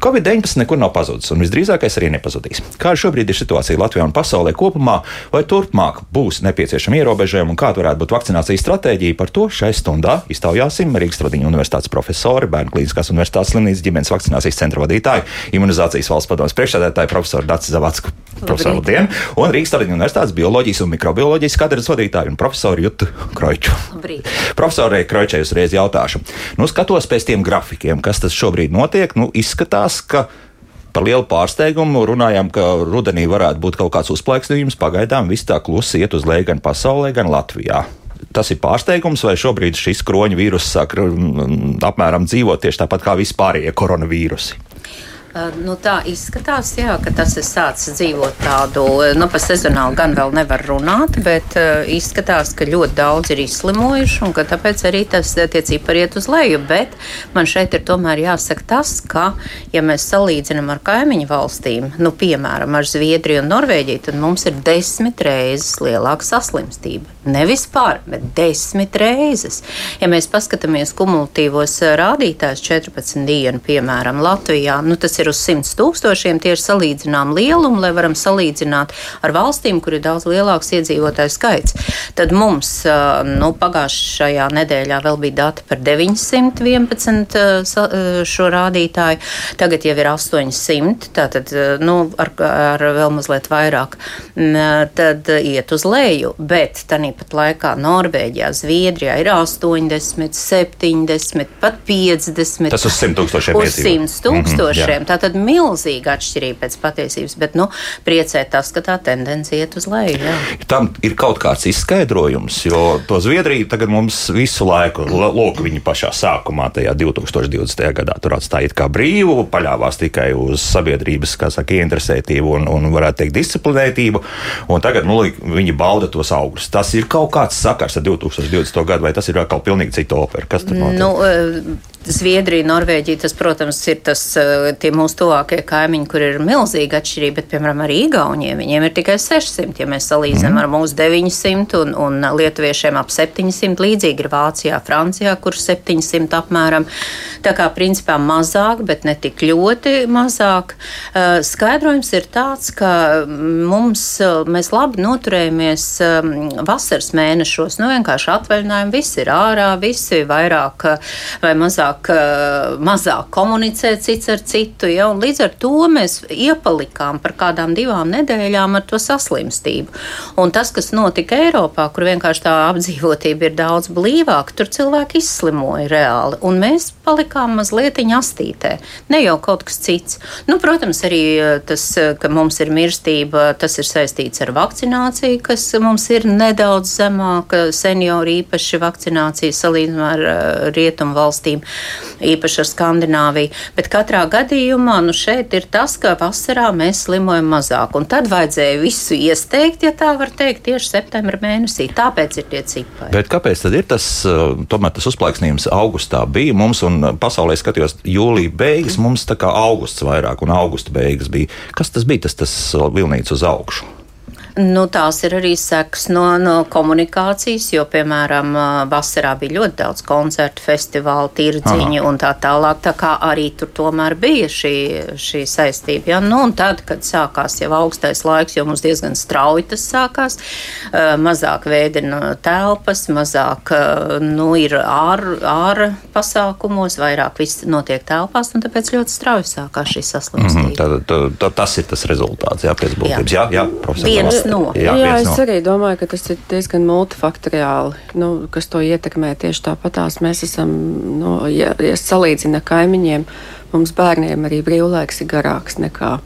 Covid-19 nekur nav pazudis, un visdrīzākais arī nepazudīs. Kāda šobrīd ir situācija Latvijā un pasaulē kopumā, vai turpmāk būs nepieciešami ierobežojumi un kāda varētu būt vakcinācijas stratēģija, par to šai stundā iztaujāsim Rīgas Tradiņu universitātes profesori, Bērnu klīniskās universitātes slimnīcas ģimenes vakcinācijas centra vadītāju, imunizācijas valsts padomus priekšsēdētāju profesoru Dācis Zavacku. Profesoru Labdien! Un Rīgas Tradiņu universitātes bioloģijas un mikrobioloģijas katedras vadītāju un profesoru Jutu Kroiču. Labrīt. Profesorai Kroičai uzreiz jautāšu. Nu, skatos pēc tiem grafikiem, kas tas šobrīd notiek. Nu, izskatās, ka par lielu pārsteigumu runājām, ka rudenī varētu būt kaut kāds uzplaiksnījums. Pagaidām viss tā klusi iet uz leju gan pasaulē, gan Latvijā. Tas ir pārsteigums, vai šobrīd šis kroņa vīrus sāk mm, apmēram dzīvot tieši tāpat kā vispārējie koronavīrusi. Nu, tā izskatās, jā, ka tas ir sācis dzīvot tādu, nu, pa sezonālu gan vēl nevar runāt, bet uh, izskatās, ka ļoti daudz ir izslimojuši un ka tāpēc arī tas tie cipari iet uz leju. Bet man šeit ir tomēr jāsaka tas, ka, ja mēs salīdzinām ar kaimiņu valstīm, nu, piemēram, ar Zviedriju un Norvēģiju, tad mums ir desmit reizes lielāka saslimstība. Nevis pār, bet desmit reizes. Ja mēs paskatāmies kumulatīvos rādītājus 14 dienu, piemēram, Latvijā, nu, tas ir uz 100 tūkstošiem tieši salīdzinām lielumu, lai varam salīdzināt ar valstīm, kur ir daudz lielāks iedzīvotāju skaits. Tad mums nu, pagājušajā nedēļā vēl bija dati par 911 uh, sa- uh, šo rādītāju, tagad jau ir 800, tātad nu, ar, ar vēl mazliet vairāk. Mm, Tad iet uz leju, bet tāpat laikā Norvēģijā, Zviedrijā ir 80, 70, pat 50. Tas uz 100 tūkstošiem Uz iedzīvotāju. 100 tūkstošiem. Mhm, Tā tad milzīga atšķirība pēc patiesības, bet nu, priecē tas, ka tā tendence iet uz leju. Jā. Tam ir kaut kāds izskaidrojums, jo to Zviedriju tagad mums visu laiku, lūk, viņi pašā sākumā, tajā 2020. gadā, tur atstāja kā brīvu, paļāvās tikai uz sabiedrības, kā saka, ieinteresētību un, un varētu teikt, disciplinētību. Un tagad nu, viņi bauda tos augļus. Tas ir kaut kāds sakars ar 2020. gadu, vai tas ir atkal pilnīgi cita opera? Kas tur notiek? Nu, eh, Zviedrija, Norvēģija, tas, protams, ir tas, eh, tie mūsu tuvākie kaimiņi, kur ir milzīga atšķirība, bet, piemēram, arī Igauniem viņiem ir tikai 600, ja mēs salīdzinām mm. ar mūsu 900 un, un lietuviešiem ap 700, līdzīgi ir Vācijā, Francijā, kur 700 apmēram. Tā kā principā mazāk, bet ne tik ļoti mazāk. Eh, Skaidrojums ir tāds, ka mums, eh, mēs labi noturējamies eh, vasaras mēnešos, nu vienkārši atvaļinājumi, visi ir ārā, visi vairāk vai mazāk, eh, mazāk komunicē cits ar citu, ja, līdz ar to mēs iepalikām par kādām divām nedēļām ar to saslimstību. Un tas, kas notika Eiropā, kur vienkārši tā apdzīvotība ir daudz blīvāka, tur cilvēki izslimoja reāli, un mēs palikām mazliet astītē, ne jau kaut kas cits. Nu, protams, arī eh, tas, eh, ka mums ir mirstība, tas ir saistīts ar vakcināciju, kas mums ir nedaudz zemāka senioru īpaši vakcinācija salīdzinājumā ar rietumu valstīm, īpaši ar Skandināviju. Bet katrā gadījumā nu, šeit ir tas, ka vasarā mēs slimojam mazāk. Un tad vajadzēja visu iesteigt, ja tā var teikt, tieši septembra mēnesī. Tāpēc ir tie cipari. Bet kāpēc tad ir tas, uh, tomēr tas uzplaiksnījums augustā bija mums, un uh, pasaulē skatījos jūlija beigas, mums tā kā augusts vairāk un augusta beigas bija. Kas tas bija, tas, tas uh, vilnīts uz augšu? Nu, tās ir arī sekas no, no komunikācijas, jo, piemēram, vasarā bija ļoti daudz koncertu, festivālu, tirdziņu Aha. un tā tālāk. Tā kā arī tur tomēr bija šī, šī saistība. Ja? Nu, un tad, kad sākās jau augstais laiks, jo mums diezgan strauji tas sākās, mazāk vēdina telpas, mazāk nu, ir ārā ār pasākumos, vairāk viss notiek telpās, un tāpēc ļoti strauji sākās šī saslimstība. Mhm, tad, tad, tad tas ir tas rezultāts, jā, pēc būtības. Jā, jā, profesor. Viens no. Jā, Jā, viens es no. arī domāju, ka tas ir diezgan multifaktoriāli, nu, kas to ietekmē. Tieši tāpatās mēs esam, nu, ja, ja salīdzina kaimiņiem, mums bērniem arī brīvlaiks ir garāks nekā.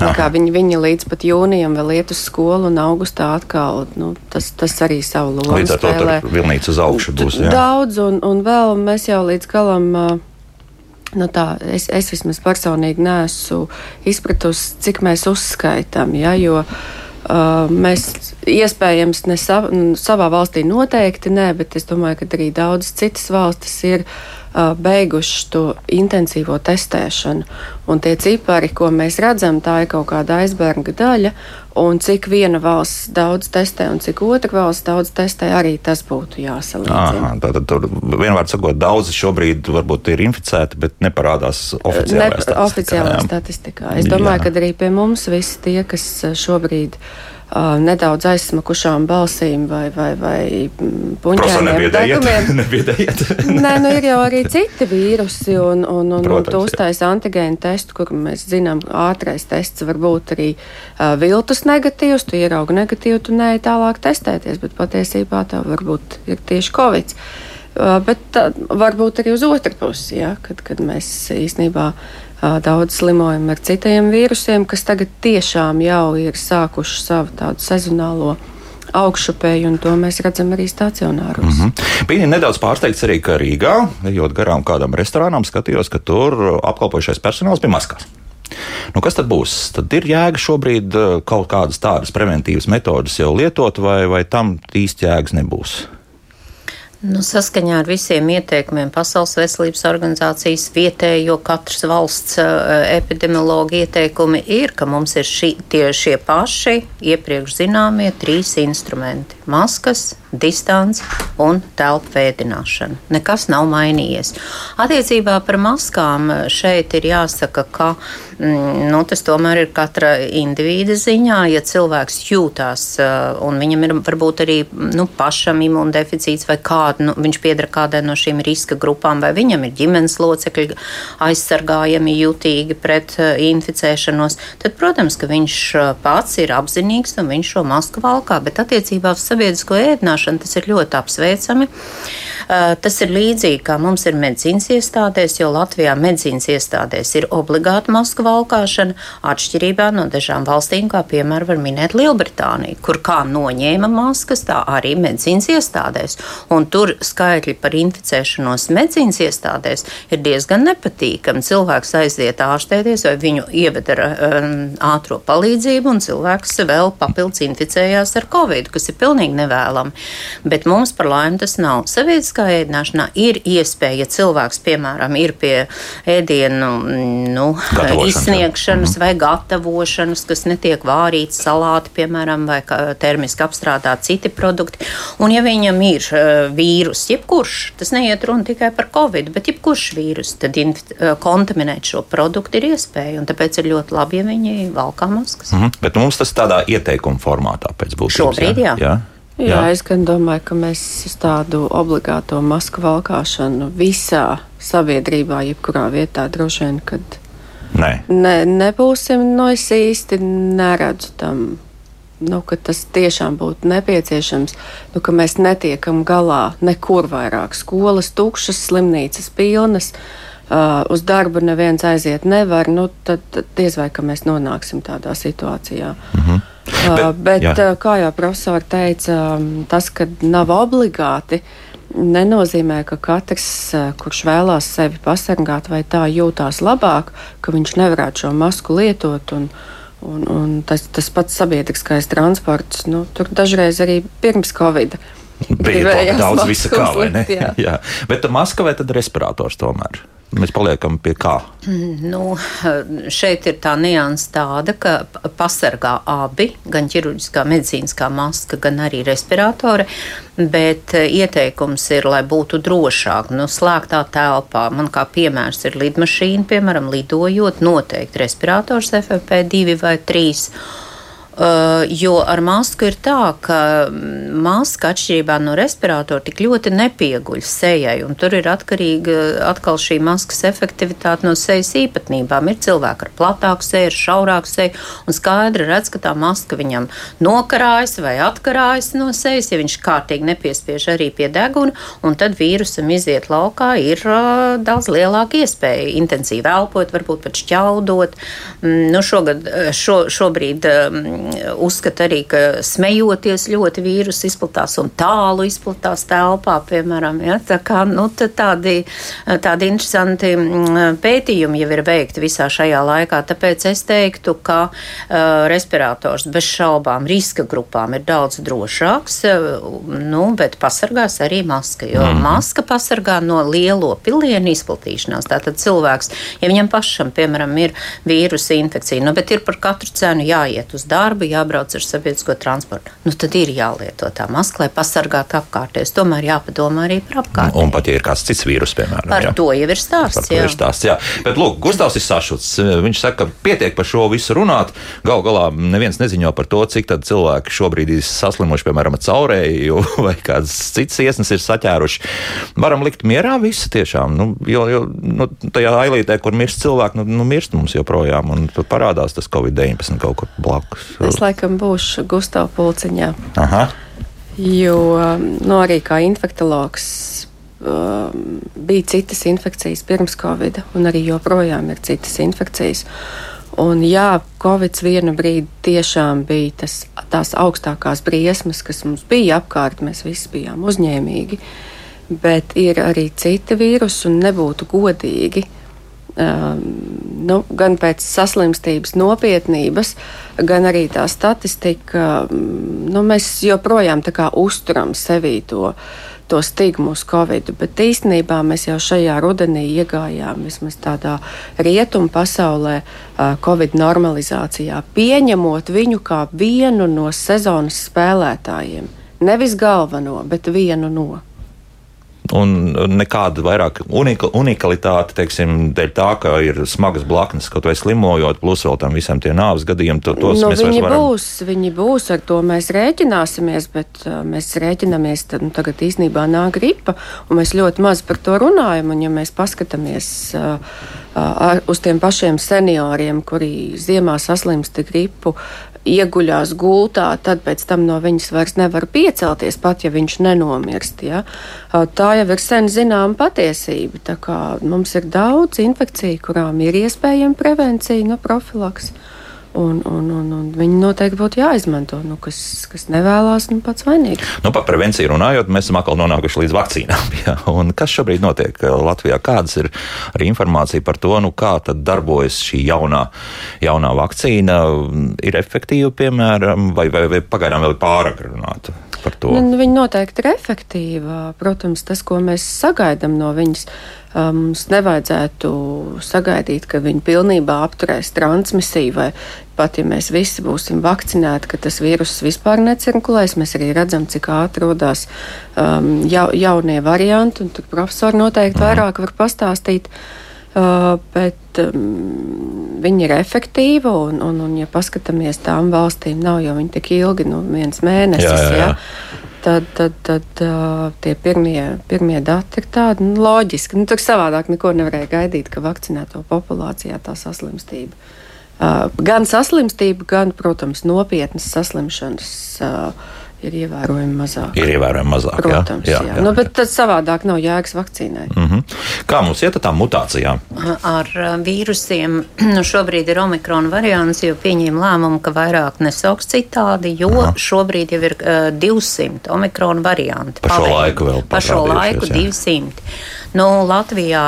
nekā viņi, viņi līdz pat jūnijam vēl iet uz skolu, un augustā atkal nu, tas, tas arī savu lomu Līdz ar to spēlē. tur vilnīts uz augšu būs. Jā. Daudz, un, un vēl mēs jau līdz galam. ā, Nu tā, es, es vismaz personīgi neesmu izpratusi, cik mēs uzskaitām. Ja, jo Mēs iespējams ne sav, savā valstī noteikti nē, bet es domāju, ka arī daudzas citas valstis ir beiguši to intensīvo testēšanu. Un tie cipari, ko mēs redzam, tā ir kaut kāda aizbērga daļa. Un cik viena valsts daudz testē un cik otra valsts daudz testē, arī tas būtu jāsalīdzina. Tātad tur vienmēr sakot, daudzi šobrīd varbūt ir inficēti, bet neparādās oficiālajā ne, statistikā. Oficiālajā statistikā. Es domāju, jā. ka arī pie mums visi tie, kas šobrīd ir nedaudz aizsmakušām balsīm vai, vai, vai mm, puņķiem nebiedējiet. Nē, nu ir jau arī citi vīrusi, un, un, un, Protams, un tu uztais antigēnu testu, kur mēs zinām, ātrais tests var būt arī uh, viltus negatīvs, tu ieraugi negatīvu, tu neej tālāk testēties, bet patiesībā tā varbūt ir tieši covid. Uh, bet tā, varbūt arī uz otru pusi, ja, kad, kad mēs īstenībā daudz slimojam ar citiem vīrusiem, kas tagad tiešām jau ir sākuši savu tādu sezonālo augšupēju, un to mēs redzam arī stacionāros. Mm -hmm. Bija nedaudz pārsteigts arī, ka Rīgā, ejot garām kādam restorānam, skatījos, ka tur apkalpojušais personāls bija maskās. Nu, kas tad būs? Tad ir jēga šobrīd kaut kādas tādas preventīvas metodas jau lietot, vai, vai tam īsti jēgas nebūs? Nu, saskaņā ar visiem ieteikumiem Pasaules veselības organizācijas vietējo katras valsts uh, epidemiologa ieteikumi ir, ka mums ir šī, tie šie paši iepriekš zināmie trīs instrumenti - maskas, distance un telpu vēdināšana. Nekas nav mainījies. Attiecībā par maskām šeit ir jāsaka, ka mm, nu, tas tomēr ir katra indivīda ziņā. Ja cilvēks jūtās uh, un viņam ir varbūt arī nu, pašam imundeficīts vai kādu, nu, viņš piedara kādai no šīm riska grupām, vai viņam ir ģimenes locekļi aizsargājami jutīgi pret uh, inficēšanos, tad, protams, ka viņš pats ir apzinīgs un viņš šo masku valkā. Bet attiecībā uz sabiedrisko ēdināšanu tas ir ļoti apsveicami. Tas ir līdzīgi kā mums ir medicīnas iestādēs, jo Latvijā medicīnas iestādēs ir obligāta masku valkāšana, atšķirībā no dažām valstīm, kā piemēram var minēt Lielbritāniju, kur kā noņēma maskas, tā arī medicīnas iestādēs. Un tur skaitļi par inficēšanos medicīnas iestādēs ir diezgan nepatīkami. Cilvēks aiziet ārstēties vai viņu ieved ar um, ātro palīdzību, un cilvēks vēl papildus inficējās ar covid, kas ir pilnīgi nevēlami. Bet mums par laimi tas nav. Sabiedriskā ēdināšanā ir iespēja, ja cilvēks, piemēram, ir pie ēdienu nu, izsniegšanas mhm. vai gatavošanas, kas netiek vārīts salāti, piemēram, vai termiski apstrādāti citi produkti. Un ja viņam ir uh, vīrus, jebkurš, tas neiet runa tikai par covid, bet jebkurš vīrus, tad uh, kontaminēt šo produktu ir iespēja. Un tāpēc ir ļoti labi, ja viņi valkā maskas. Mm -hmm. Bet mums tas tādā ieteikuma formātā pēc būtības. Šobrīd, jā. jā. jā. Jā, Jā, es gan domāju, ka mēs tādu obligāto masku valkāšanu visā sabiedrībā, jebkurā vietā droši vien, kad Nē. ne, nebūsim, no es īsti neredzu tam. Nu, tas tiešām būtu nepieciešams, nu, ka mēs netiekam galā nekur vairāk. Skolas tukšas, slimnīcas pilnas, uh, uz darbu neviens aiziet nevar. Nu, tad, tad diez vai mēs nonāksim tādā situācijā. Mm Bet, bet jā. kā jau profesori teica, tas, ka nav obligāti, nenozīmē, ka katrs, kurš vēlās sevi pasargāt vai tā jūtās labāk, ka viņš nevarētu šo masku lietot. Un, un, un tas, tas pats sabiedriskais transports, nu, tur dažreiz arī pirms Covid. Bija daudz visa kā, vai ne? Jā. jā. Bet maska vai tad respirators tomēr? Mēs paliekam pie kā? Nu, šeit ir tā nianses tāda, ka pasargā abi, gan ķirurģiskā medicīniskā maska, gan arī respiratori, bet eh, ieteikums ir, lai būtu drošāk. Nu, slēgtā telpā, man kā piemērs ir lidmašīna, piemēram, lidojot, noteikti respirators FFP2 vai 3 Uh, jo ar masku ir tā, ka maska atšķirībā no respiratora tik ļoti nepieguļ sejai, un tur ir atkarīga atkal šī maskas efektivitāte no sejas īpatnībām. Ir cilvēki ar platāku seju, ar šaurāku seju, un skaidri redz, ka tā maska viņam nokarājas vai atkarājas no sejas, ja viņš kārtīgi nepiespiež arī pie deguna, un tad vīrusam iziet laukā ir uh, daudz lielāka iespēja intensīvi elpot, varbūt pat šķaudot. Mm, nu, šogad, šo, šobrīd um, uzskata arī, ka smejoties ļoti vīrusu izplatās un tālu izplatās telpā, piemēram. Ja? Tā kā, nu, tādi, tādi interesanti mm, pētījumi jau ir veikti visā šajā laikā, tāpēc es teiktu, ka uh, respirators bez šaubām riska grupām ir daudz drošāks, nu, bet pasargās arī maska, jo mm. maska pasargā no lielo pilienu izplatīšanās. Tātad cilvēks, ja viņam pašam, piemēram, ir vīrusa infekcija, nu, bet ir par katru cenu jāiet uz darbu, jābrauc ar sabiedrisko transportu, nu, tad ir jālieto tā maska, lai pasargātu apkārtējos. Tomēr jāpadomā arī par apkārtēju. Un pat, ja ir kāds cits vīrus, piemēram. Par jā. to jau ir stāsts. Par to jā. ir stāsts, jā. Bet, lūk, Gustavs ir sašuts. Viņš saka, ka pietiek par šo visu runāt. Gal galā neviens neziņo par to, cik tad cilvēki šobrīd ir saslimuši, piemēram, caurēju vai kādas citas iesnas ir saķēruši. Varam likt mierā visu tiešām, nu, jo, jo nu, tajā ailītē, kur mirst cilvēki, nu, nu mirst mums joprojām, un tad parādās tas Covid-19 kaut kur blakus. Es laikam būšu Gustav Pulciņā. Aha. Jo nu, arī kā infektologs um, bija citas infekcijas pirms Covid, un arī joprojām ir citas infekcijas. Un jā, Covid vienu brīdi tiešām bija tas, tās augstākās briesmas, kas mums bija apkārt. Mēs visi bijām uzņēmīgi, bet ir arī citi vīrusi, un nebūtu godīgi. Um, nu, gan pēc saslimstības nopietnības, gan arī tā statistika, um, nu, mēs joprojām uzturam sevī to to stigmu uz Covid, bet īstenībā mēs jau šajā rudenī iegājām vismaz tādā rietumu pasaulē Covid normalizācijā, pieņemot viņu kā vienu no sezonas spēlētājiem. Nevis galveno, bet vienu no un nekāda vairāk unika, unikalitāte, teiksim, dēļ tā, ka ir smagas blaknes, kaut vai slimojot, plus vēl tam visam tie nāves gadījumi. To, tos nu, mēs viņi varam... būs, viņi būs, ar to mēs rēķināsimies, bet uh, mēs rēķinamies, tad nu, tagad īstenībā nāk gripa, un mēs ļoti maz par to runājam, un ja mēs paskatāmies uh, uh, uz tiem pašiem senioriem, kuri ziemā saslimst gripu, ieguļās gultā, tad pēc tam no viņas vairs nevar piecelties, pat ja viņš nenomirst. Ja? Tā jau ir sen zināma patiesība. Mums ir daudz infekciju, kurām ir iespējama prevencija, no profilaks. Un, un, un, un viņi noteikti būtu jāizmanto. Nu, kas, kas nevēlas, nu, pats vainīgs. Nu, par prevenciju runājot, mēs esam atkal nonākuši līdz vakcīnām. Jā. Un kas šobrīd notiek Latvijā? Kādas ir arī informācija par to, nu, kā darbojas šī jaunā, jaunā vakcīna? Ir efektīva, piemēram, vai, vai, vai pagaidām vēl ir pārāk runāt? par to? Nu, viņa noteikti ir efektīva. Protams, tas, ko mēs sagaidām no viņas, mums um, nevajadzētu sagaidīt, ka viņa pilnībā apturēs transmisiju, vai pat ja mēs visi būsim vakcinēti, ka tas vīruss vispār necirkulēs. Mēs arī redzam, cik ātri radās um, ja, jaunie varianti, un tur profesori noteikti vairāk var pastāstīt. Uh, bet um, viņi ir efektīvi, un, un, un, ja paskatāmies tām valstīm, nav jau viņi tik ilgi, nu, viens mēnesis. Jā, jā, jā. Ja? Tad, tad, tad uh, tie pirmie, pirmie dati ir tādi nu, loģiski. Nu, tur savādāk neko nevarēja gaidīt, ka vakcinēto populācijā tā saslimstība. Uh, gan saslimstība, gan, protams, nopietnas saslimšanas uh, ir ievērojami mazāk. Ir ievērojami mazāk. Protams, jā, jā, jā. jā. Nu, bet tad savādāk nav jēgas vakcīnai. Mm -hmm. Kā mums iet ar tām mutācijām? Ar vīrusiem nu, šobrīd ir omikrona variants, jo pieņēma lēmumu, ka vairāk nesauks citādi, jo Aha. šobrīd jau ir uh, 200 omikrona varianti. Pa šo laiku vēl. Pa šo laiku jā. 200. Nu, Latvijā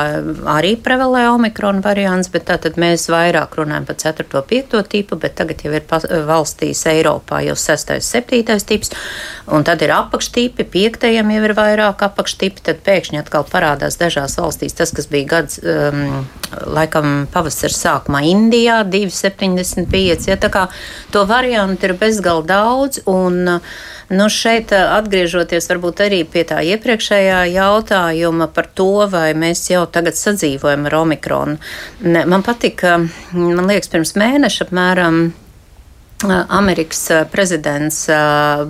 arī prevalē omikrona variants, bet tātad mēs vairāk runājam par 4. un 5. tipu, bet tagad jau ir valstīs Eiropā jau 6. un 7. tips, un tad ir apakštipi, 5. jau ir vairāk apakštipi, tad pēkšņi atkal parādās dažās valstīs tas, kas bija gads, um, laikam pavasara sākumā Indijā, 2,75. Ja, tā kā to variantu ir bezgalīgi daudz, un uh, Nu, šeit eh, atgriežoties varbūt arī pie tā iepriekšējā jautājuma par to, vai mēs jau tagad sadzīvojam ar omikronu. Man patika, man liekas, pirms mēneša apmēram Amerikas prezidents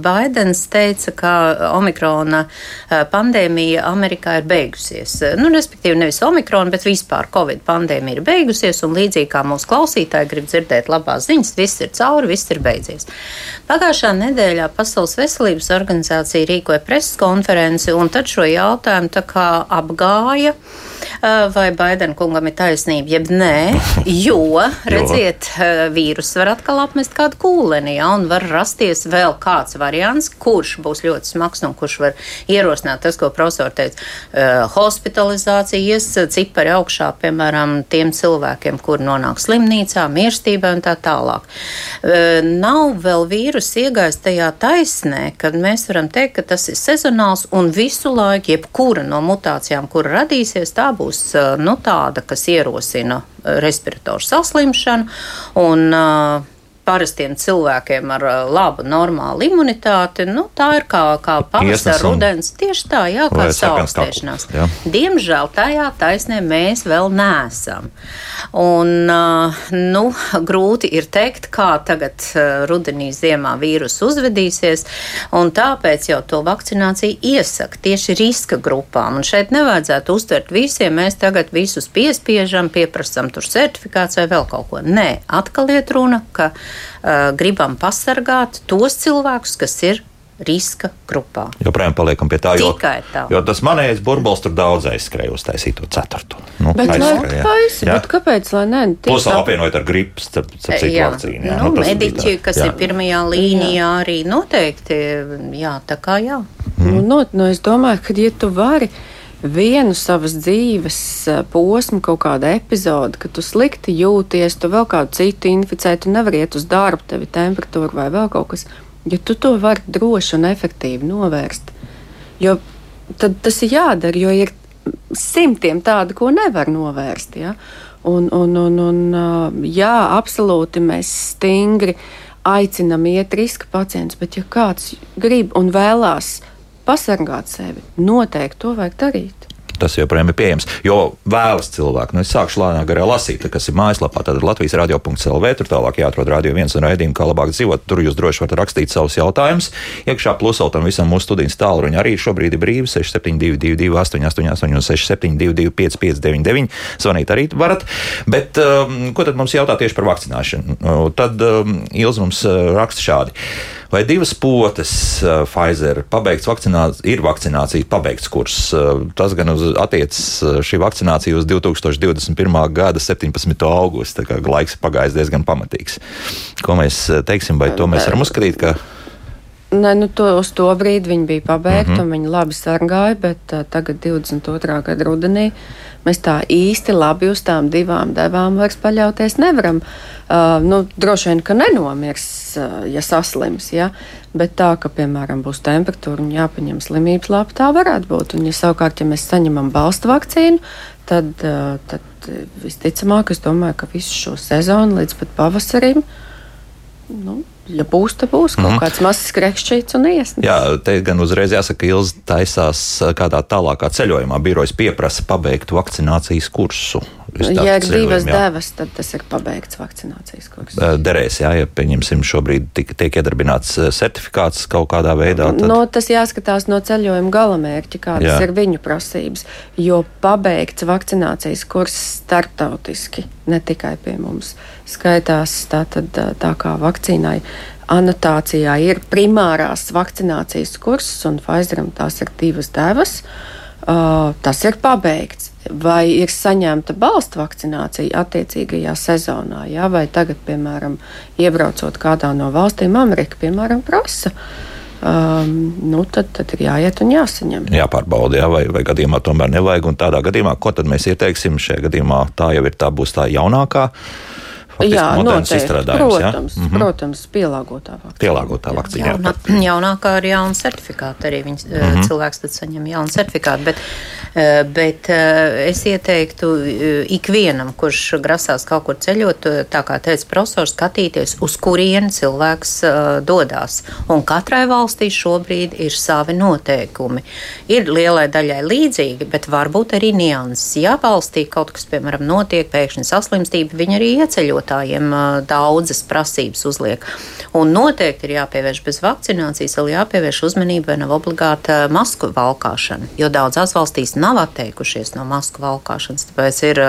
Baidens teica, ka omikrona pandēmija Amerikā ir beigusies. Nu, respektīvi, nevis omikrona, bet vispār Covid pandēmija ir beigusies, un līdzīgi kā mūsu klausītāji grib dzirdēt labās ziņas, viss ir cauri, viss ir beidzies. Pagājušā nedēļā Pasaules veselības organizācija rīkoja preses konferenci, un tad šo jautājumu tā kā apgāja. Vai Baidena kungam ir taisnība, jeb nē, jo, redziet, vīrus var atkal apmest kādu kūleni, ja, un var rasties vēl kāds variants, kurš būs ļoti smags un kurš var ierosināt tas, ko profesori teica, hospitalizācijas cipari augšā, piemēram, tiem cilvēkiem, kuri nonāk slimnīcā, mirstībā un tā tālāk. Nav vēl vīrus iegājis tajā taisnē, kad mēs varam teikt, ka tas ir sezonāls un visu laiku, jebkura no mutācijām, kur radīsies, tā būs nu, tāda, kas ierosina respiratoru saslimšanu. Un, uh, parastiem cilvēkiem ar labu, normālu imunitāti, nu, tā ir kā, kā pavasara rudens. Tieši tā, jā, kā saaugstēšanās. Diemžēl tajā taisnē mēs vēl neesam. Un, nu, grūti ir teikt, kā tagad rudenī, ziemā vīrus uzvedīsies, un tāpēc jau to vakcināciju iesaka tieši riska grupām. Un šeit nevajadzētu uztvert visiem, mēs tagad visus piespiežam, pieprasam tur certifikāciju vai vēl kaut ko. Nē, atkal iet runa, ka gribam pasargāt tos cilvēkus, kas ir riska grupā. Joprojām paliekam pie tā, jo, tā. jo tas manējais burbulis tur daudz aizskrēja uztaisīt to ceturto. Nu, bet, aizskrēja, taisi, bet kāpēc? Plus tā... apvienot ar gripas, ap citu vakcīnu. Jā, nu, nu, mediķi, kas jā. ir pirmajā līnijā, jā. arī noteikti, jā, tā kā jā. Mm. Nu, no, nu, es domāju, ka ja tu vari vienu savas dzīves eh, posmu, kaut kādu epizodi, kad tu slikti jūties, tu vēl kādu citu inficē, tu nevari iet uz darbu, tev ir temperatūra vai vēl kaut kas, ja tu to vari droši un efektīvi novērst. Jo tad tas ir jādara, jo ir simtiem tādu, ko nevar novērst. Ja? Un, un, un, un, eh, jā, absolūti mēs stingri aicinām iet riska pacientus, bet ja kāds grib un vēlās pasargāt sevi. Noteikti to vajag darīt tas joprojām ir pieejams. Jo vēlas cilvēki, nu es sākšu lēnāk garā lasīt, kas ir mājaslapā, tad Latvijas radio.clv, tur tālāk jāatrod radio viens un raidījumi, kā labāk dzīvot. Tur jūs droši varat rakstīt savus jautājumus. Iekšā plusā tam visam mūsu studijas tālruņa arī šobrīd ir brīvi 6722, 888, un 672, 559, zvanīt arī varat. Bet um, ko tad mums jautā tieši par vakcināšanu? Tad um, Ilz mums uh, raksta šādi vai divas potes uh, Pfizer pabeigts vakcinācija, ir vakcinācija pabeigts kurs. Uh, tas gan attiecas uh, šī vakcinācija uz 2021. gada 17. augustu, tā kā laiks pagājis diezgan pamatīgs. Ko mēs teiksim, vai to mēs varam uzskatīt, ka Ne, nu to, uz to brīdi viņi bija pabeigti, mm -hmm. un viņi labi sargāja, bet uh, tagad, 22. gada rudenī, mēs tā īsti labi uz tām divām devām vairs paļauties nevaram. Uh, nu, droši vien, ka nenomirs, uh, ja saslims, ja? bet tā, ka, piemēram, būs temperatūra un jāpaņem slimības lapa, tā varētu būt. Un, ja savukārt, ja mēs saņemam balstu vakcīnu, tad, uh, tad visticamāk, es domāju, ka visu šo sezonu līdz pat pavasarim. Nu, Ja būs, tad būs kaut mm kāds mazs krekšķīts un iesniegts. Jā, te gan uzreiz jāsaka, ka Ilza taisās kādā tālākā ceļojumā. Birojas pieprasa pabeigt vakcinācijas kursu. Ja ir divas devas, tad tas ir pabeigts vakcinācijas kurs. Derēs, jā, ja pieņemsim šobrīd tik, tiek iedarbināts certifikāts kaut kādā veidā. Tad... No, tas jāskatās no ceļojuma galamērķa, kādas jā. ir viņu prasības. Jo pabeigts vakcinācijas kurs starptautiski, ne tikai pie mums, skaitās tā, tad, tā kā vakcīnai. Anotācijā ir primārās vakcinācijas kurs, un Pfizeram tās ir divas devas. Uh, tas ir pabeigts vai ir saņemta balsta vakcinācija attiecīgajā sezonā, jā, vai tagad, piemēram, iebraucot kādā no valstīm, Amerika, piemēram, prasa. Um, nu, tad, tad ir jāiet un jāsaņem. Jāpārbauda, jā, vai, vai gadījumā tomēr nevajag. Tādā gadījumā, ko tad mēs ieteiksim? Šajā gadījumā tā jau ir tā, būs tā jaunākā Jā, noteikti. Protams, ja? mm -hmm. protams, pielāgotā vakcīna. Pielāgotā vakcīna. Jaunā, jaunākā ir jauna certifikāta. Arī viņas, mm -hmm. cilvēks tad saņem jaunu certifikātu. Bet, bet eh, es ieteiktu ikvienam, kurš grasās kaut kur ceļot, tā kā teica profesors, skatīties, uz kurieni cilvēks dodas. Un katrai valstī šobrīd ir savi noteikumi. Ir lielai daļai līdzīgi, bet varbūt arī nianses. Ja valstī kaut kas, piemēram, notiek, pēkšņi saslimstība, viņi arī ieceļot iedzīvotājiem daudzas prasības uzliek. Un noteikti ir jāpievērš bez vakcinācijas, vēl jāpievērš uzmanība, vai nav obligāta masku valkāšana, jo daudzās valstīs nav atteikušies no masku valkāšanas, tāpēc ir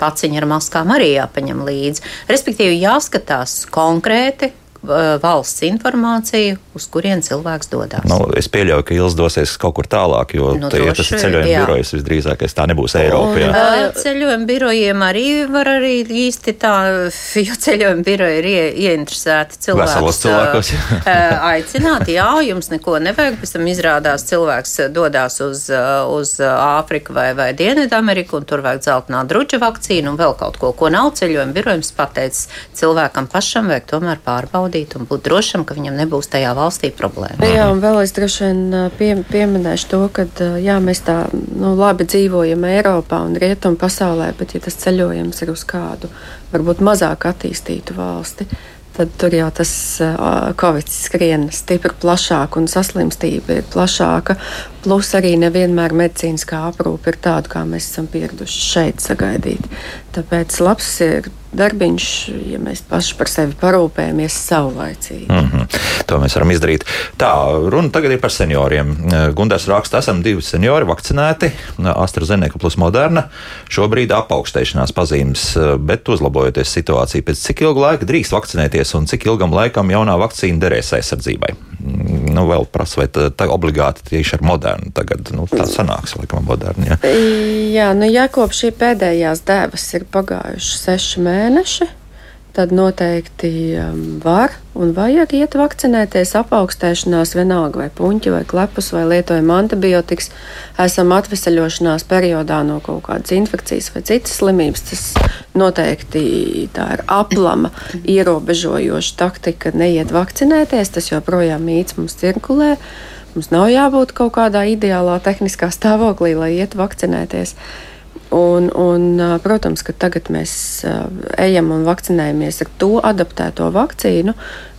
paciņi ar maskām arī jāpaņem līdzi. Respektīvi, jāskatās konkrēti valsts informāciju, uz kurien cilvēks dodas. Nu, es pieļauju, ka Ils dosies kaut kur tālāk, jo, Nu, te, ja tas ir droši, ceļojuma jā. birojas, visdrīzākais tā nebūs Eiropa. jā. Ā, Ceļojuma birojiem arī var arī īsti tā, jo ceļojuma biroji ir ie, ieinteresēti cilvēkus. Ā, ā, Aicināt, jā, jums neko nevajag, pēc tam izrādās cilvēks dodas uz, uz Āfriku vai, vai Dienvidameriku, un tur vajag dzeltenā druģa vakcīnu un vēl kaut ko, ko nav ceļojuma birojums pateicis. Cilvēkam pašam vajag tomēr pārbaudīt un būt drošam, ka viņam nebūs tajā valstī problēma. Jā, un vēl es droši vien pie, pieminēšu to, ka jā, mēs tā nu, labi dzīvojam Eiropā un Rietumu pasaulē, bet ja tas ceļojums ir uz kādu varbūt mazāk attīstītu valsti, tad tur jau tas covid skrien stipri plašāk un saslimstība ir plašāka. Plus arī nevienmēr medicīniskā aprūpe ir tāda, kā mēs esam pieraduši šeit sagaidīt. Tāpēc labs ir darbiņš, ja mēs paši par sevi parūpējamies saulaicīgi. Mm -hmm. To mēs varam izdarīt. Tā, runa tagad ir par senioriem. Gunārs raksta, esam divi seniori vakcinēti, AstraZeneca plus Moderna. Šobrīd apaugstēšanās pazīmes, bet uzlabojoties situācija, pēc cik ilga laika drīkst vakcinēties un cik ilgam laikam jaunā vakcīna derēs aizsardzībai. Nu, vēl prasa, vai tā, tā obligāti tieši ar modernu tagad, nu, tā sanāks, laikam, modernu. Ja? Jā, nu, ja kopš šī pēdējās devas ir pagājuši seši mēneši, tad noteikti um, var un vajag iet vakcinēties. Apaugstēšanās, vienalga vai puņķi, vai klepus, vai lietojam antibiotikas, esam atvesaļošanās periodā no kaut kādas infekcijas vai citas slimības. Tas noteikti tā ir aplama, ierobežojoša taktika neiet vakcinēties. Tas joprojām mīts mums cirkulē. Mums nav jābūt kaut kādā ideālā tehniskā stāvoklī, lai iet vakcinēties. Un, un, protams, ka tagad mēs ejam un vakcinējamies ar to adaptēto vakcīnu,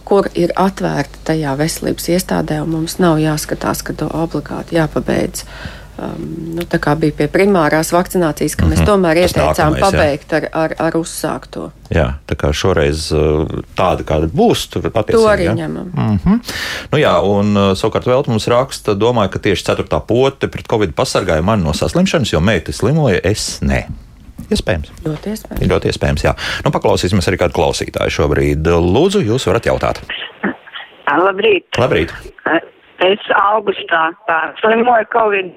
kur ir atvērta tajā veselības iestādē, un mums nav jāskatās, ka to obligāti jāpabeidz. Um, nu, tā kā bija pie primārās vakcinācijas, ka mēs Mhm. tomēr Tas ieteicām nākamais, jā. pabeigt ar, ar, ar uzsākto. Jā, tā kā šoreiz uh, tāda, kāda būs, tur attiecīgi. To arī jā. ņemam. Mm -hmm. nu, jā, un uh, savukārt vēl mums raksta, domāju, ka tieši ceturtā pote pret covid pasargāja mani no saslimšanas, jo meita slimoja, es ne. Iespējams. Ļoti iespējams. Ļoti iespējams, jā. Nu, paklausīsimies arī kādu klausītāju šobrīd. Lūdzu, jūs varat jautāt. Labrīt. Labrīt! Es augustā slimoju Covid,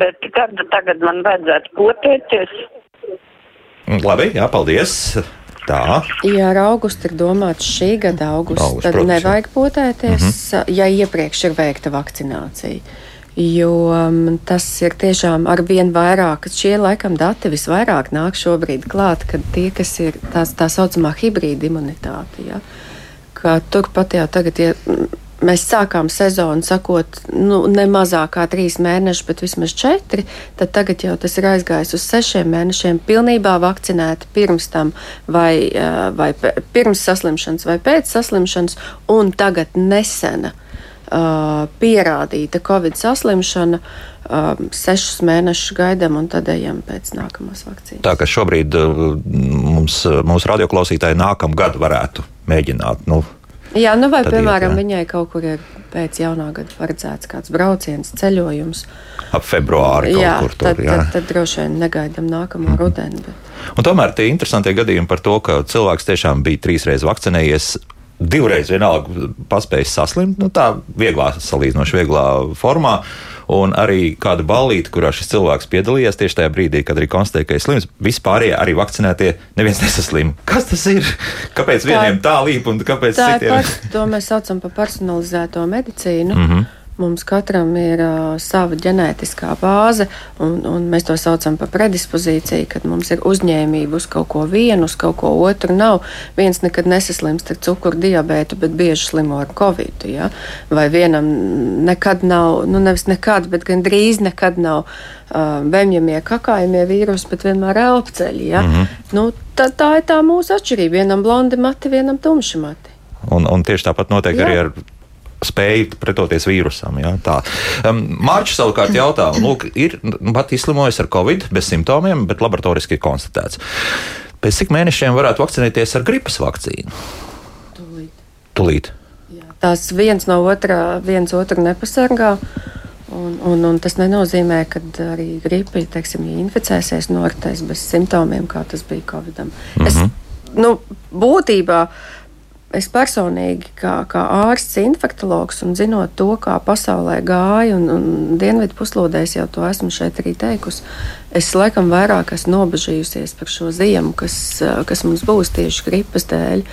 bet kad tagad man vajadzētu potēties? Labi, jā, paldies! Tā, Ja ar augustu ir domāts šī gada augusts, Augusts, tad protams, nevajag potēties, mm -hmm. ja iepriekš ir veikta vakcinācija. Jo um, tas ir tiešām ar vien vairāk, šie laikam dati visvairāk nāk šobrīd klāt, kad tie, kas ir tās, tā saucamā hibrīda imunitāte, ja, ka turpat jau tagad, ja mēs sākām sezonu, sakot, nu, ne mazāk kā trīs mēnešus, bet vismaz četri, tad tagad jau tas ir aizgājis uz sešiem mēnešiem, pilnībā vakcinēti pirms tam, vai, vai pirms saslimšanas, vai pēc saslimšanas, un tagad nesena. Uh, pierādīta Covid saslimšana, uh, sešus mēnešus gaidām, un tad ejam pēc nākamās vakcīnas. tā ka šobrīd uh, mums, mūsu radioklausītāji nākamgad varētu mēģināt. Nu, Jā, nu vai, piemēram, iet, viņai kaut kur ir pēc jaunā gada paredzēts kāds brauciens, ceļojums. ap februāri kaut jā, kur tur. tad, jā. tad, tad droši vien negaidām nākamo rudeni. Bet... Un tomēr tie interesantie gadījumi par to, ka cilvēks tiešām bija trīs reizes vakcinējies. Divreiz vienalga paspējis saslimt, nu, tā vieglā, salīdzinoši vieglā formā. Un arī kāda ballīte, kurā šis cilvēks piedalījās tieši tajā brīdī, kad arī konstatēja, ka ir slims, vispārējie arī vakcinētie, neviens nesaslima. Kas tas ir? Kāpēc vieniem tā līp un kāpēc Tā citiem? pats, to mēs saucam par personalizēto medicīnu. Mm -hmm. Mums katram ir uh, sava ģenētiskā bāze, un, un mēs to saucam par predispozīciju, kad mums ir uzņēmība uz kaut ko vienu, uz kaut ko otru. Nav viens nekad nesaslimst ar cukuru diabētu, bet bieži slimo ar covid. Ja? Vai vienam nekad nav, nu nevis nekad, bet gan drīz nekad nav uh, vēmjamie, kakājumie vīrusi, bet vienmēr elpceļi. Ja? Mm -hmm. nu, tā, tā ir tā mūsu atšķirība. Vienam blondi mati, vienam tumši mati. Un, un tieši tāpat notiek Jā. arī ar spēju pretoties vīrusam. Jā, tā. um, Mārķis savukārt jautā, lūk, ir nu, pat izslimojis ar covid bez simptomiem, bet laboratoriski ir konstatēts. Pēc cik mēnešiem varētu vakcinēties ar gripas vakcīnu? Tūlīt. Tūlīt. Jā, Tās viens no otrā, viens otru nepasargā. Un, un, un tas nenozīmē, ka arī gripa, teiksim, ja inficēsies, noritēs bez simptomiem, kā tas bija Covid. -am. Es, nu, būtībā es personīgi, kā, kā ārsts, infektuologs un zinot to, kā pasaulē gāja, un, un dienvidu puslodēs jau to esmu šeit arī teikusi, es laikam vairāk esmu nobežījusies par šo ziemu, kas, kas mums būs tieši gripas dēļ,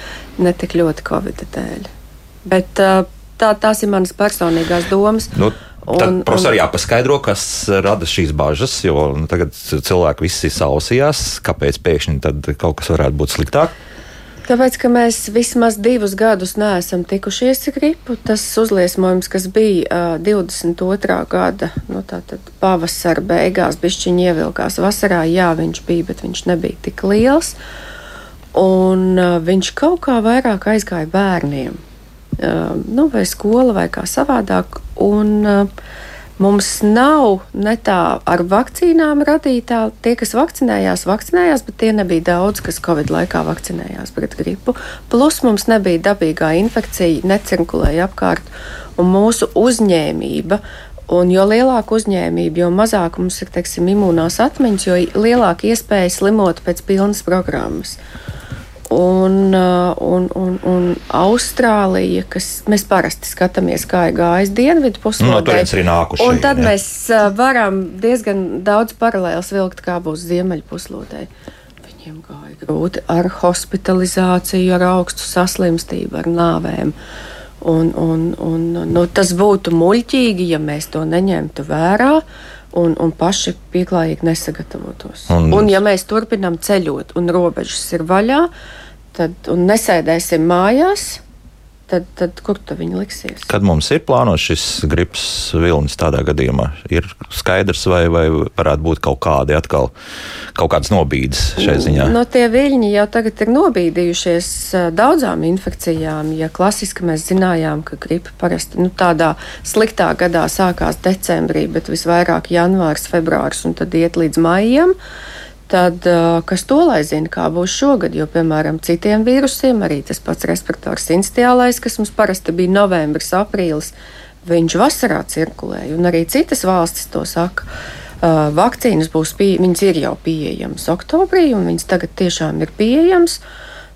ne tik ļoti covid dēļ. Bet tā, tās ir manas personīgās domas. Nu. Tad, protams, arī jāpaskaidro, kas rada šīs bažas, jo nu, tagad cilvēki visi sausījās, kāpēc pēkšņi kaut kas varētu būt sliktāk. Tāpēc, ka mēs vismaz divus gadus neesam tikušies ar gripu, tas uzliesmojums, kas bija uh, 22. gada nu, pavasara beigās, bišķiņi ievilkās vasarā, jā, viņš bija, bet viņš nebija tik liels. Un uh, viņš kaut kā vairāk aizgāja bērniem, uh, nu, vai skola, vai kā savādāk. Un, uh, Mums nav ne tā ar vakcīnām radītā. Tie, kas vakcinējās, vakcinējās, bet tie nebija daudz, kas Covid laikā vakcinējās pret gripu. Plus mums nebija dabīgā infekcija, necirkulēja apkārt, un mūsu uzņēmība Un jo lielāka uzņēmība, jo mazāk mums ir teiksim, imūnās atmiņas, jo lielāka iespēja slimot pēc pilnas programmas. Un, uh, un, un, un Austrālija, kas mēs parasti skatāmies, kā ir gājis dienvidu puslodē. No turienes arī nākuši. Un tad jā. mēs uh, varam diezgan daudz paralēlus vilkt, kā būs ziemeļu puslodē. Viņiem gāja grūti ar hospitalizāciju, ar augstu saslimstību, ar nāvēm. Un, un, un, nu, tas būtu muļķīgi, ja mēs to neņemtu vērā un, un paši pieklājīgi nesagatavotos. Un, un ja mēs turpinām ceļot un robežas ir vaļā, tad nesēdēsim mājās. Tad, tad kur tad viņi liksies? Kad mums ir plānots šis gripas vilnis tādā gadījumā, ir skaidrs, vai, vai varētu būt kaut kādi atkal, kaut kādas nobīdes šai ziņā? No tie viļņi jau tagad ir nobīdījušies daudzām infekcijām. Ja klasiski mēs zinājām, ka gripa parasti nu, tādā sliktā gadā sākās decembrī, bet visvairāk janvārs, februārs un tad iet līdz maijam. Tad, kas to lai zina, kā būs šogad, jo, piemēram, citiem vīrusiem, arī tas pats respirators instiālais, kas mums parasti bija novembris, aprīlis, viņš vasarā cirkulēja, un arī citas valstis to saka. Vakcīnas būs pie, viņas ir jau pieejamas oktobrī, un viņas tagad tiešām ir pieejamas.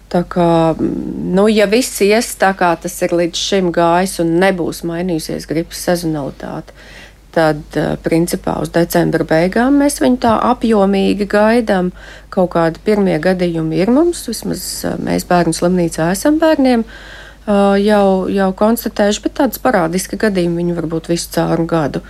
Tā kā, nu, ja viss ies tā, kā tas ir līdz šim gājis, un nebūs mainījusies gripas sezonalitāte, tad eh, principā uz decembra beigām mēs viņu tā apjomīgi gaidām. Kaut kādi pirmie gadījumi ir mums, vismaz eh, mēs bērnu slimnīcā esam bērniem eh, jau, jau konstatējuši, bet tādas parādiski gadījumi viņi var būt visu cauru gadu.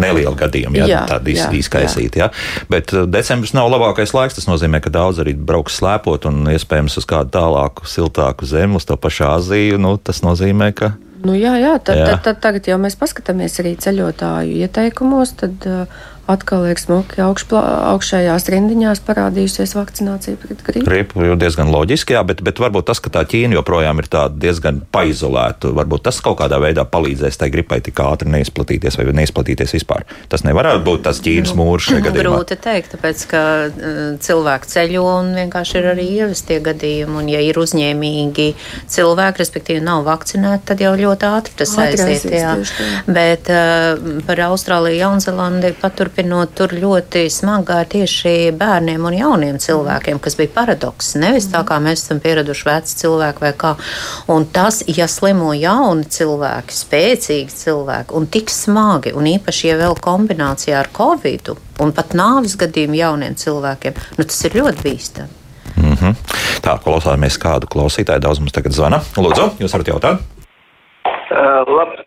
Neliela gadījuma, jā, jā tāda iz, izkaisīta. Jā. Bet decembris nav labākais laiks. Tas nozīmē, ka daudz arī brauks slēpot un iespējams uz kādu tālāku, siltāku zemi, uz to pašu Āziju. Nu, tas nozīmē, ka Nu, jā, jā, tad, jā. Tad, tad tagad jau mēs paskatāmies arī ceļotāju ieteikumos. Tad, uh, atkal ir smuki augšplā, augšējās rindiņās parādījusies vakcinācija pret gripu. Gripu jau diezgan loģiski, jā, bet, bet varbūt tas, ka tā Ķīna joprojām ir diezgan paizolēta, varbūt tas kaut kādā veidā palīdzēs tai gripai tik ātri neizplatīties vai neizplatīties vispār. Tas nevarētu būt tas Ķīnas nu, mūrs šajā gadījumā. Grūti teikt, tāpēc, ka uh, cilvēki ceļo un vienkārši ir arī ievestie gadījumi, un ja ir uzņēmīgi cilvēki, respektīvi nav vakcinēti, tad jau ļoti ātri tas aiziet. Bet uh, par Austrāliju, Jaunzelandi paturpināt turpinot, tur ļoti smagā tieši bērniem un jauniem cilvēkiem, kas bija paradoks. Nevis tā, kā mēs esam pieraduši veci cilvēki vai kā. Un tas, ja slimo jauni cilvēki, spēcīgi cilvēki un tik smagi, un īpaši, ja vēl kombinācijā ar covid un pat nāvis gadījumu jauniem cilvēkiem, nu, tas ir ļoti bīstami. Mm -hmm. Tā, klausāmies kādu klausītāju. Daudz mums tagad zvana. Lūdzu, jūs varat jautāt? Uh, lab,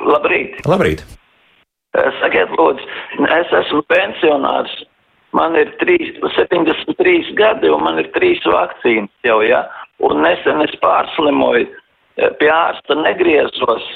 labrīt! Labrīt! Sakiet, lūdzu, es esmu pensionārs. Man ir 3, 73 gadi un man ir trīs vakcīnas jau, ja? Un nesen es pārslimoju, pie ārsta negriezos,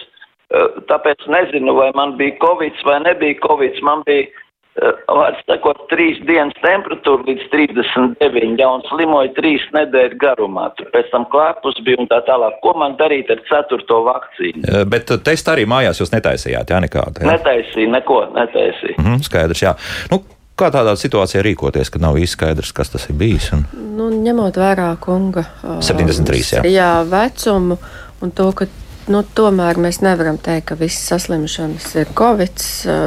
tāpēc nezinu, vai man bija covid vai nebija covid. Man bija Eh, vārds sakot, trīs dienas temperatūra līdz 39, ja un slimoja trīs nedēļu garumā. Tur pēc tam klēpus bija un tā tālāk. Ko man darīt ar ceturto vakcīnu? Eh, bet testu arī mājās jūs netaisījāt, jā, nekādu? Jā? Netaisīju, neko netaisīju. Mhm, skaidrs, jā. Nu, Kā tādā situācijā rīkoties, kad nav īsti skaidrs, kas tas ir bijis? Un... Nu, ņemot vērā kunga 73, jā. jā, vecumu un to, ka Nu, tomēr mēs nevaram teikt, ka visas saslimšanas ir covid,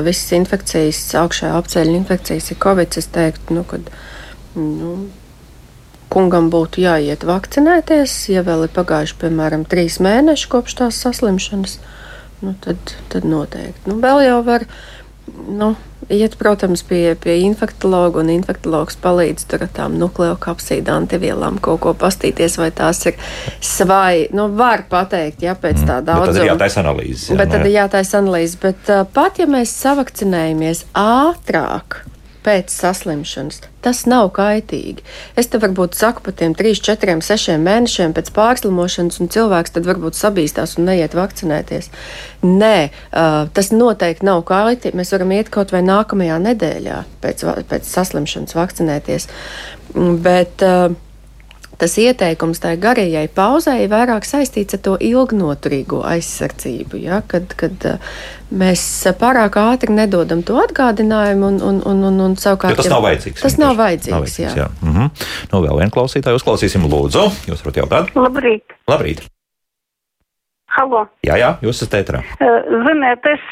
visas infekcijas, augšējā apceļa infekcijas ir covid. Es teiktu, nu, ka nu, kungam būtu jāiet vakcinēties, ja vēl ir pagājuši, piemēram, trīs mēneši kopš tās saslimšanas, nu, tad, tad noteikti. Nu, vēl jau var nu, iet, protams, pie, pie infektuologa, un infektuologs palīdz tur ar tām nukleokapsīdu antivielām kaut ko pastīties, vai tās ir svai. Nu, var pateikt, ja pēc tā daudzuma. Bet tad ir jātaisa analīzes. Jā, bet tad ir jātaisa analīzes. Bet uh, pat ja mēs savakcinējamies ātrāk, pēc saslimšanas. Tas nav kaitīgi. Es te varbūt saku par tiem 3, 4, 6 mēnešiem pēc pārslimošanas, un cilvēks tad varbūt sabīstās un neiet vakcinēties. Nē, tas noteikti nav kaitīgi. Mēs varam iet kaut vai nākamajā nedēļā pēc, pēc saslimšanas vakcinēties. Bet, uh, tas ieteikums tai garajai pauzei ir vairāk saistīts ar to ilgnoturīgo aizsardzību. Ja? Kad, kad uh, mēs pārāk ātri nedodam to atgādinājumu, un, un, un, un, un savukārt jo tas nav vajadzīgs. Tas nav vajadzīgs. Nav vajadzīgs jā. Jā. Mm -hmm. nu, vēl vienu klausītāju uzklausīsim, lūdzu. Jūs varat jautāt? Labrīt! Labrīt. Halo. Jā, jā, jūs esat ētrā. Ziniet, es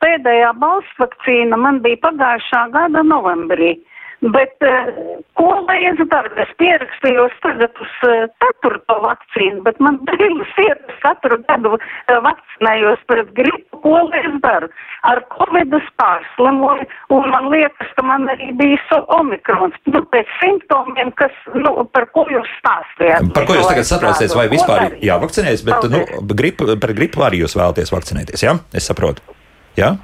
pēdējā balss vakcīna man bija pagājušā gada novembrī. Bet uh, ko lai es daru? Es pierakstījos tagad uz uh, ceturto vakcīnu, bet man brīvas ir katru gadu uh, vakcinējos pret gripu. Ko lai es daru? Ar covid es pārslimoju, un man liekas, ka man arī bija omikrons. Nu, pēc simptomiem, kas, nu, par ko jūs stāstījāt. Par ko jūs tagad saprotat, vai vispār ir jāvakcinējas, bet, nu, gripu, par gripu arī jūs vēlaties vakcinēties, jā? Ja? Es saprotu. Jā?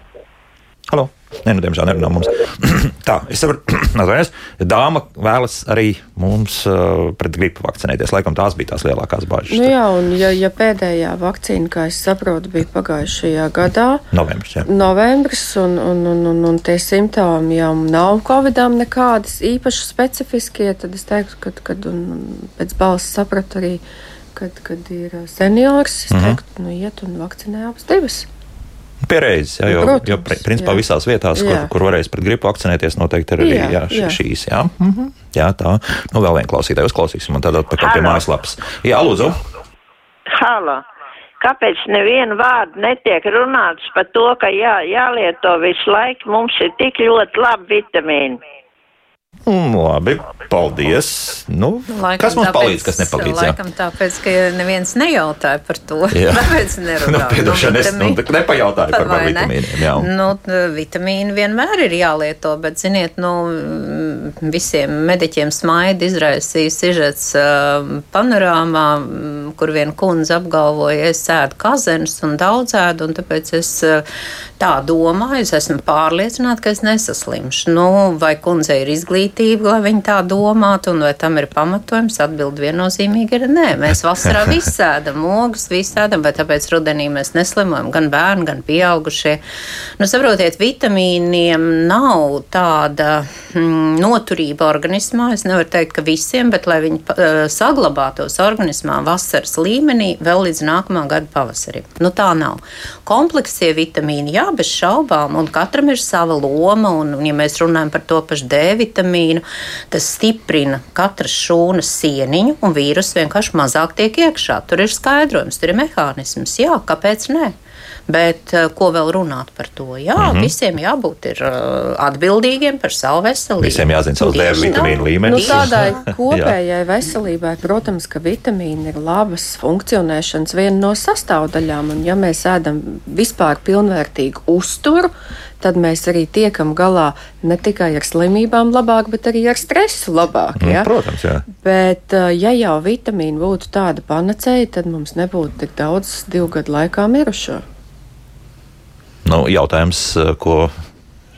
Halo? Nē, nu, diemžēl nerunā mums. Tā, es saprotu, atvainojos. Dāma vēlas arī mums uh, pret gripu vakcinēties. Laikam tās bija tās lielākās bažas. Nu jā, un ja, ja pēdējā vakcīna, kā es saprotu, bija pagājušajā gadā, novembris, jā. novembris un, un, un, un, un tie simptomi jau nav covidām nekādas īpaši specifiskie, tad es teiktu, ka, kad un, pēc balss sapratu arī, kad, kad ir seniors, es mhm. teiktu, nu iet un vakcinē abas divas. Pierēdzis, jā, jo, Protams, jo principā jā. visās vietās, kur, jā. kur varēs pret gripu vakcinēties, noteikti ir arī jā, jā, jā. šīs. Jā. Mm -hmm. jā, tā. Nu, vēl vienu klausītāju uzklausīsim, un tad atpakaļ pie mājaslapas. Jā, lūdzu. Halo. Kāpēc nevienu vārdu netiek runāts par to, ka jā, jālieto visu laiku, mums ir tik ļoti labi vitamīni? Mm, labi, paldies. Nu, laikam kas mums tāpēc, palīdz, kas nepalīdz? Laikam jā? tāpēc, ka neviens nejautāja par to. Jā. Tāpēc nerunā. Nu, piedošana, es nu, nepajautāju par, par vitamīniem. Jā. Nu, vitamīni vienmēr ir jālieto, bet, ziniet, nu, visiem mediķiem smaidi izraisīja sižets uh, panorāmā, kur viena kundze apgalvoja, es ēdu kazenus un daudz ēdu, un tāpēc es tā domāju, es esmu pārliecināta, ka es nesaslimšu. Nu, vai kundze ir izglītība, lai viņa tā domātu, un vai tam ir pamatojums? Atbildi viennozīmīgi ir nē. Mēs vasarā visi ēdam ogas, visi ēdam, vai tāpēc rudenī mēs neslimojam gan bērni, gan pieaugušie. Nu, saprotiet, vitamīniem nav tāda mm, noturība organismā. Es nevaru teikt, ka visiem, bet lai viņi uh, saglabātos organismā vasaras līmenī vēl līdz nākamā gada pavasarim. Nu, tā nav. Kompleksie vitamīni, jā, bez šaubām, un katram ir sava loma. Un, un ja mēs runājam par to pašu D vitamīnu, tas stiprina katras šūnas sieniņu, un vīrus vienkārši mazāk tiek iekšā. Tur ir skaidrojums, tur ir mehānisms. Jā, kāpēc ne? Bet eh, ko vēl runāt par to? Jā, mm -hmm. visiem jābūt ir, uh, atbildīgiem par savu veselību. Visiem jāzina savs D vitamīnu līmenis. Nu, tādai kopējai veselībai, protams, ka vitamīni ir labas funkcionēšanas viena no sastāvdaļām. Un ja mēs ēdam vispār pilnvērtīgu uzturu, tad mēs arī tiekam galā ne tikai ar slimībām labāk, bet arī ar stresu labāk. Ja? Mm, protams, jā. Bet, eh, ja jau vitamīni būtu tāda panacēja, tad mums nebūtu tik daudz divu gadu laikā mirušo. Nu, jautājums, eh, ko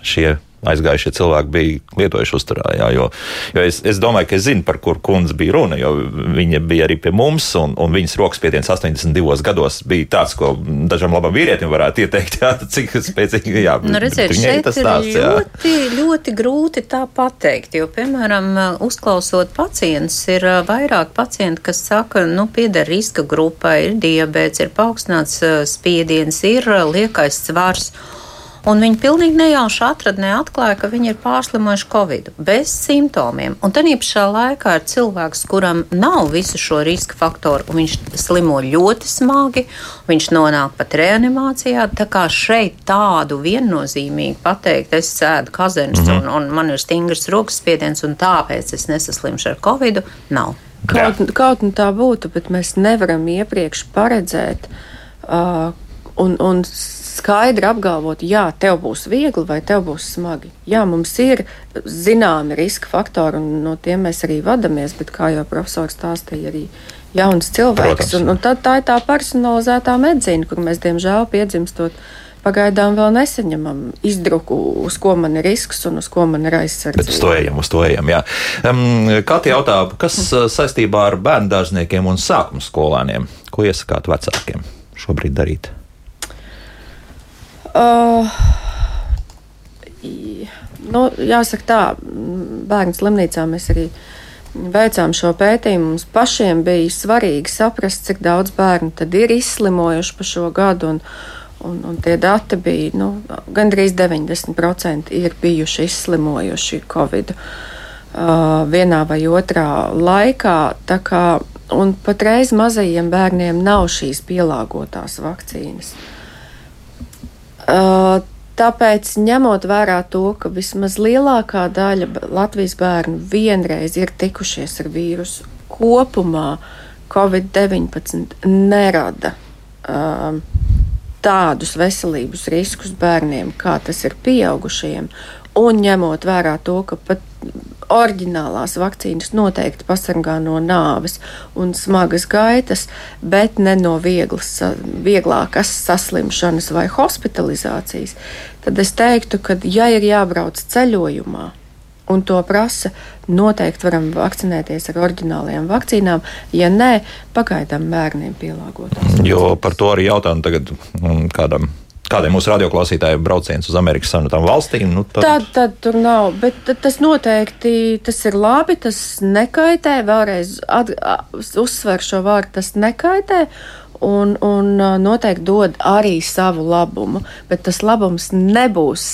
šie aizgājušie cilvēki bija lietojuši uzturā. Jā, jo, jo es, es domāju, ka es zinu, par kur kundze bija runa, jo viņa bija arī pie mums, un, un viņas rokas spiediens 82 gados bija tāds, ko dažam labam vīrietim varētu ieteikt, jā, cik spēcīgi jā, nu, redziet, šeit tas stāsts. Ir ļoti, ļoti grūti tā pateikt, jo, piemēram, uzklausot pacientus, ir vairāk pacienti, kas saka, nu, pieder riska grupai, ir diabēts, ir paaugstināts spiediens, ir liekais svars. Un viņi pilnīgi nejauši atrada, neatklāja, ka viņi ir pārslimojuši Covid bez simptomiem. Un tad pašā laikā ir cilvēks, kuram nav visu šo riska faktoru, un viņš slimo ļoti smagi, viņš nonāk pat reanimācijā. Tā kā šeit tādu viennozīmīgi pateikt, es sēdu kazenes mm -hmm. un, un man ir stingrs rokas spiediens, un tāpēc es nesaslimšu ar Covid, nav. Kaut, kaut nu tā būtu, bet mēs nevaram iepriekš paredzēt. Uh, un, un skaidri apgalvot, jā, tev būs viegli vai tev būs smagi. Jā, mums ir zināmi riska faktori, un no tiem mēs arī vadamies, bet kā jau profesors stāstīja, arī jauns cilvēks. Un, un tad tā ir tā personalizētā medicīna, kur mēs diemžēl piedzimstot. Pagaidām vēl nesaņemam izdruku, uz ko man ir risks un uz ko man ir aizsardzība. Bet uz to ejam, uz to ejam. Jā. Um, Kāda jautā, kas uh, saistībā ar bērnu dārzniekiem un sākuma skolēniem? Ko iesakāt vecākiem šobrīd darīt? Uh, nu, jāsaka tā, bērnu slimnīcā mēs arī veicām šo pētījumu. Mums pašiem bija svarīgi saprast, cik daudz bērnu tad ir izslimojuši pa šo gadu. Un, un, un tie dati bija nu, gandrīz 90% ir bijuši izslimojuši Covid uh, vienā vai otrā laikā. Kā, un patreiz mazajiem bērniem nav šīs pielāgotās vakcīnas. Tāpēc, ņemot vērā to, ka vismaz lielākā daļa Latvijas bērnu vienreiz ir tikušies ar vīrusu, kopumā Covid-19 nerada um, tādus veselības riskus bērniem, kā tas ir pieaugušajiem, un ņemot vērā to, ka pat oriģinālās vakcīnas noteikti pasargā no nāves un smagas gaitas, bet ne no vieglas, vieglākas saslimšanas vai hospitalizācijas, tad es teiktu, ka, ja ir jābrauc ceļojumā, un to prasa, noteikti varam vakcinēties ar oriģinālajām vakcīnām. Ja nē, pagaidām bērniem pielāgotās. Jo par to arī jautājumu tagad mm, kādam kādiem mūsu radioklausītājiem brauciens uz Amerikas Savienotām valstīm. Nu, tad... Tad, tad tur nav, bet tas noteikti tas ir labi, tas nekaitē. Vēlreiz at, uzsver šo vārdu, tas nekaitē. Un, un noteikti dod arī savu labumu, bet tas labums nebūs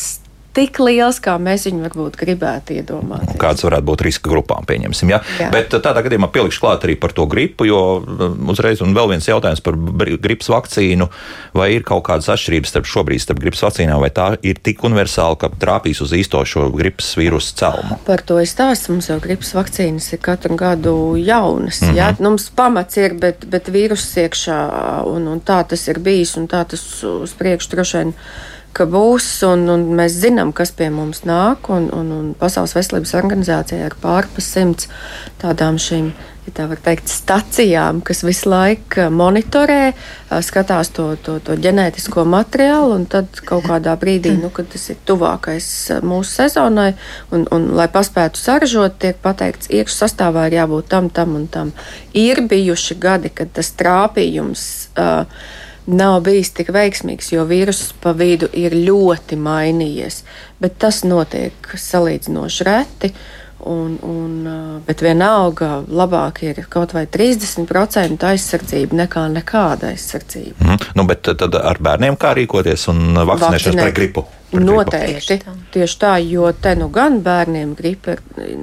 tik liels, kā mēs viņu varbūt gribētu iedomāties. Kādas varētu būt riska grupām, pieņemsim. Ja? Jā. Bet tādā gadījumā pielikšu klāt arī par to gripu, jo um, uzreiz un vēl viens jautājums par gripas vakcīnu. Vai ir kaut kādas atšķirības starp šobrīd starp gripas vakcīnām, vai tā ir tik universāla, ka trāpīs uz īsto šo gripas vīrusu celmu? Par to es stāstu. Mums jau gripas vakcīnas ir katru gadu jaunas. Mm -hmm. jā? Nu, mums pamats ir, bet, bet vīruss iekšā, un, un tā tas ir bijis, un tā tas uz priekšu droši vien ka būs, un, un mēs zinām, kas pie mums nāk. Un, un, un Pasaules veselības organizācijā ir pārpa simts tādām šīm. Ja tā var teikt, stacijām, kas visu laiku monitorē, skatās to, to, to ģenētisko materiālu, un tad kaut kādā brīdī, nu, kad tas ir tuvākais mūsu sezonai, un, un lai paspētu saražot, tiek pateikts, iekšā sastāvā ir jābūt tam, tam un tam. Ir bijuši gadi, kad tas trāpījums. Uh, nav bijis tik veiksmīgs, jo vīruss pa vidu ir ļoti mainījies. Bet tas notiek salīdzinoši reti. Un, un, bet vienalga labāk ir kaut vai 30% aizsardzība nekā nekāda aizsardzība. Mm. Nu, bet tad ar bērniem kā rīkoties un vakcinēšanās pret gripu? Pret Noteikti. Tā. tieši tā, jo te nu gan bērniem gripa ir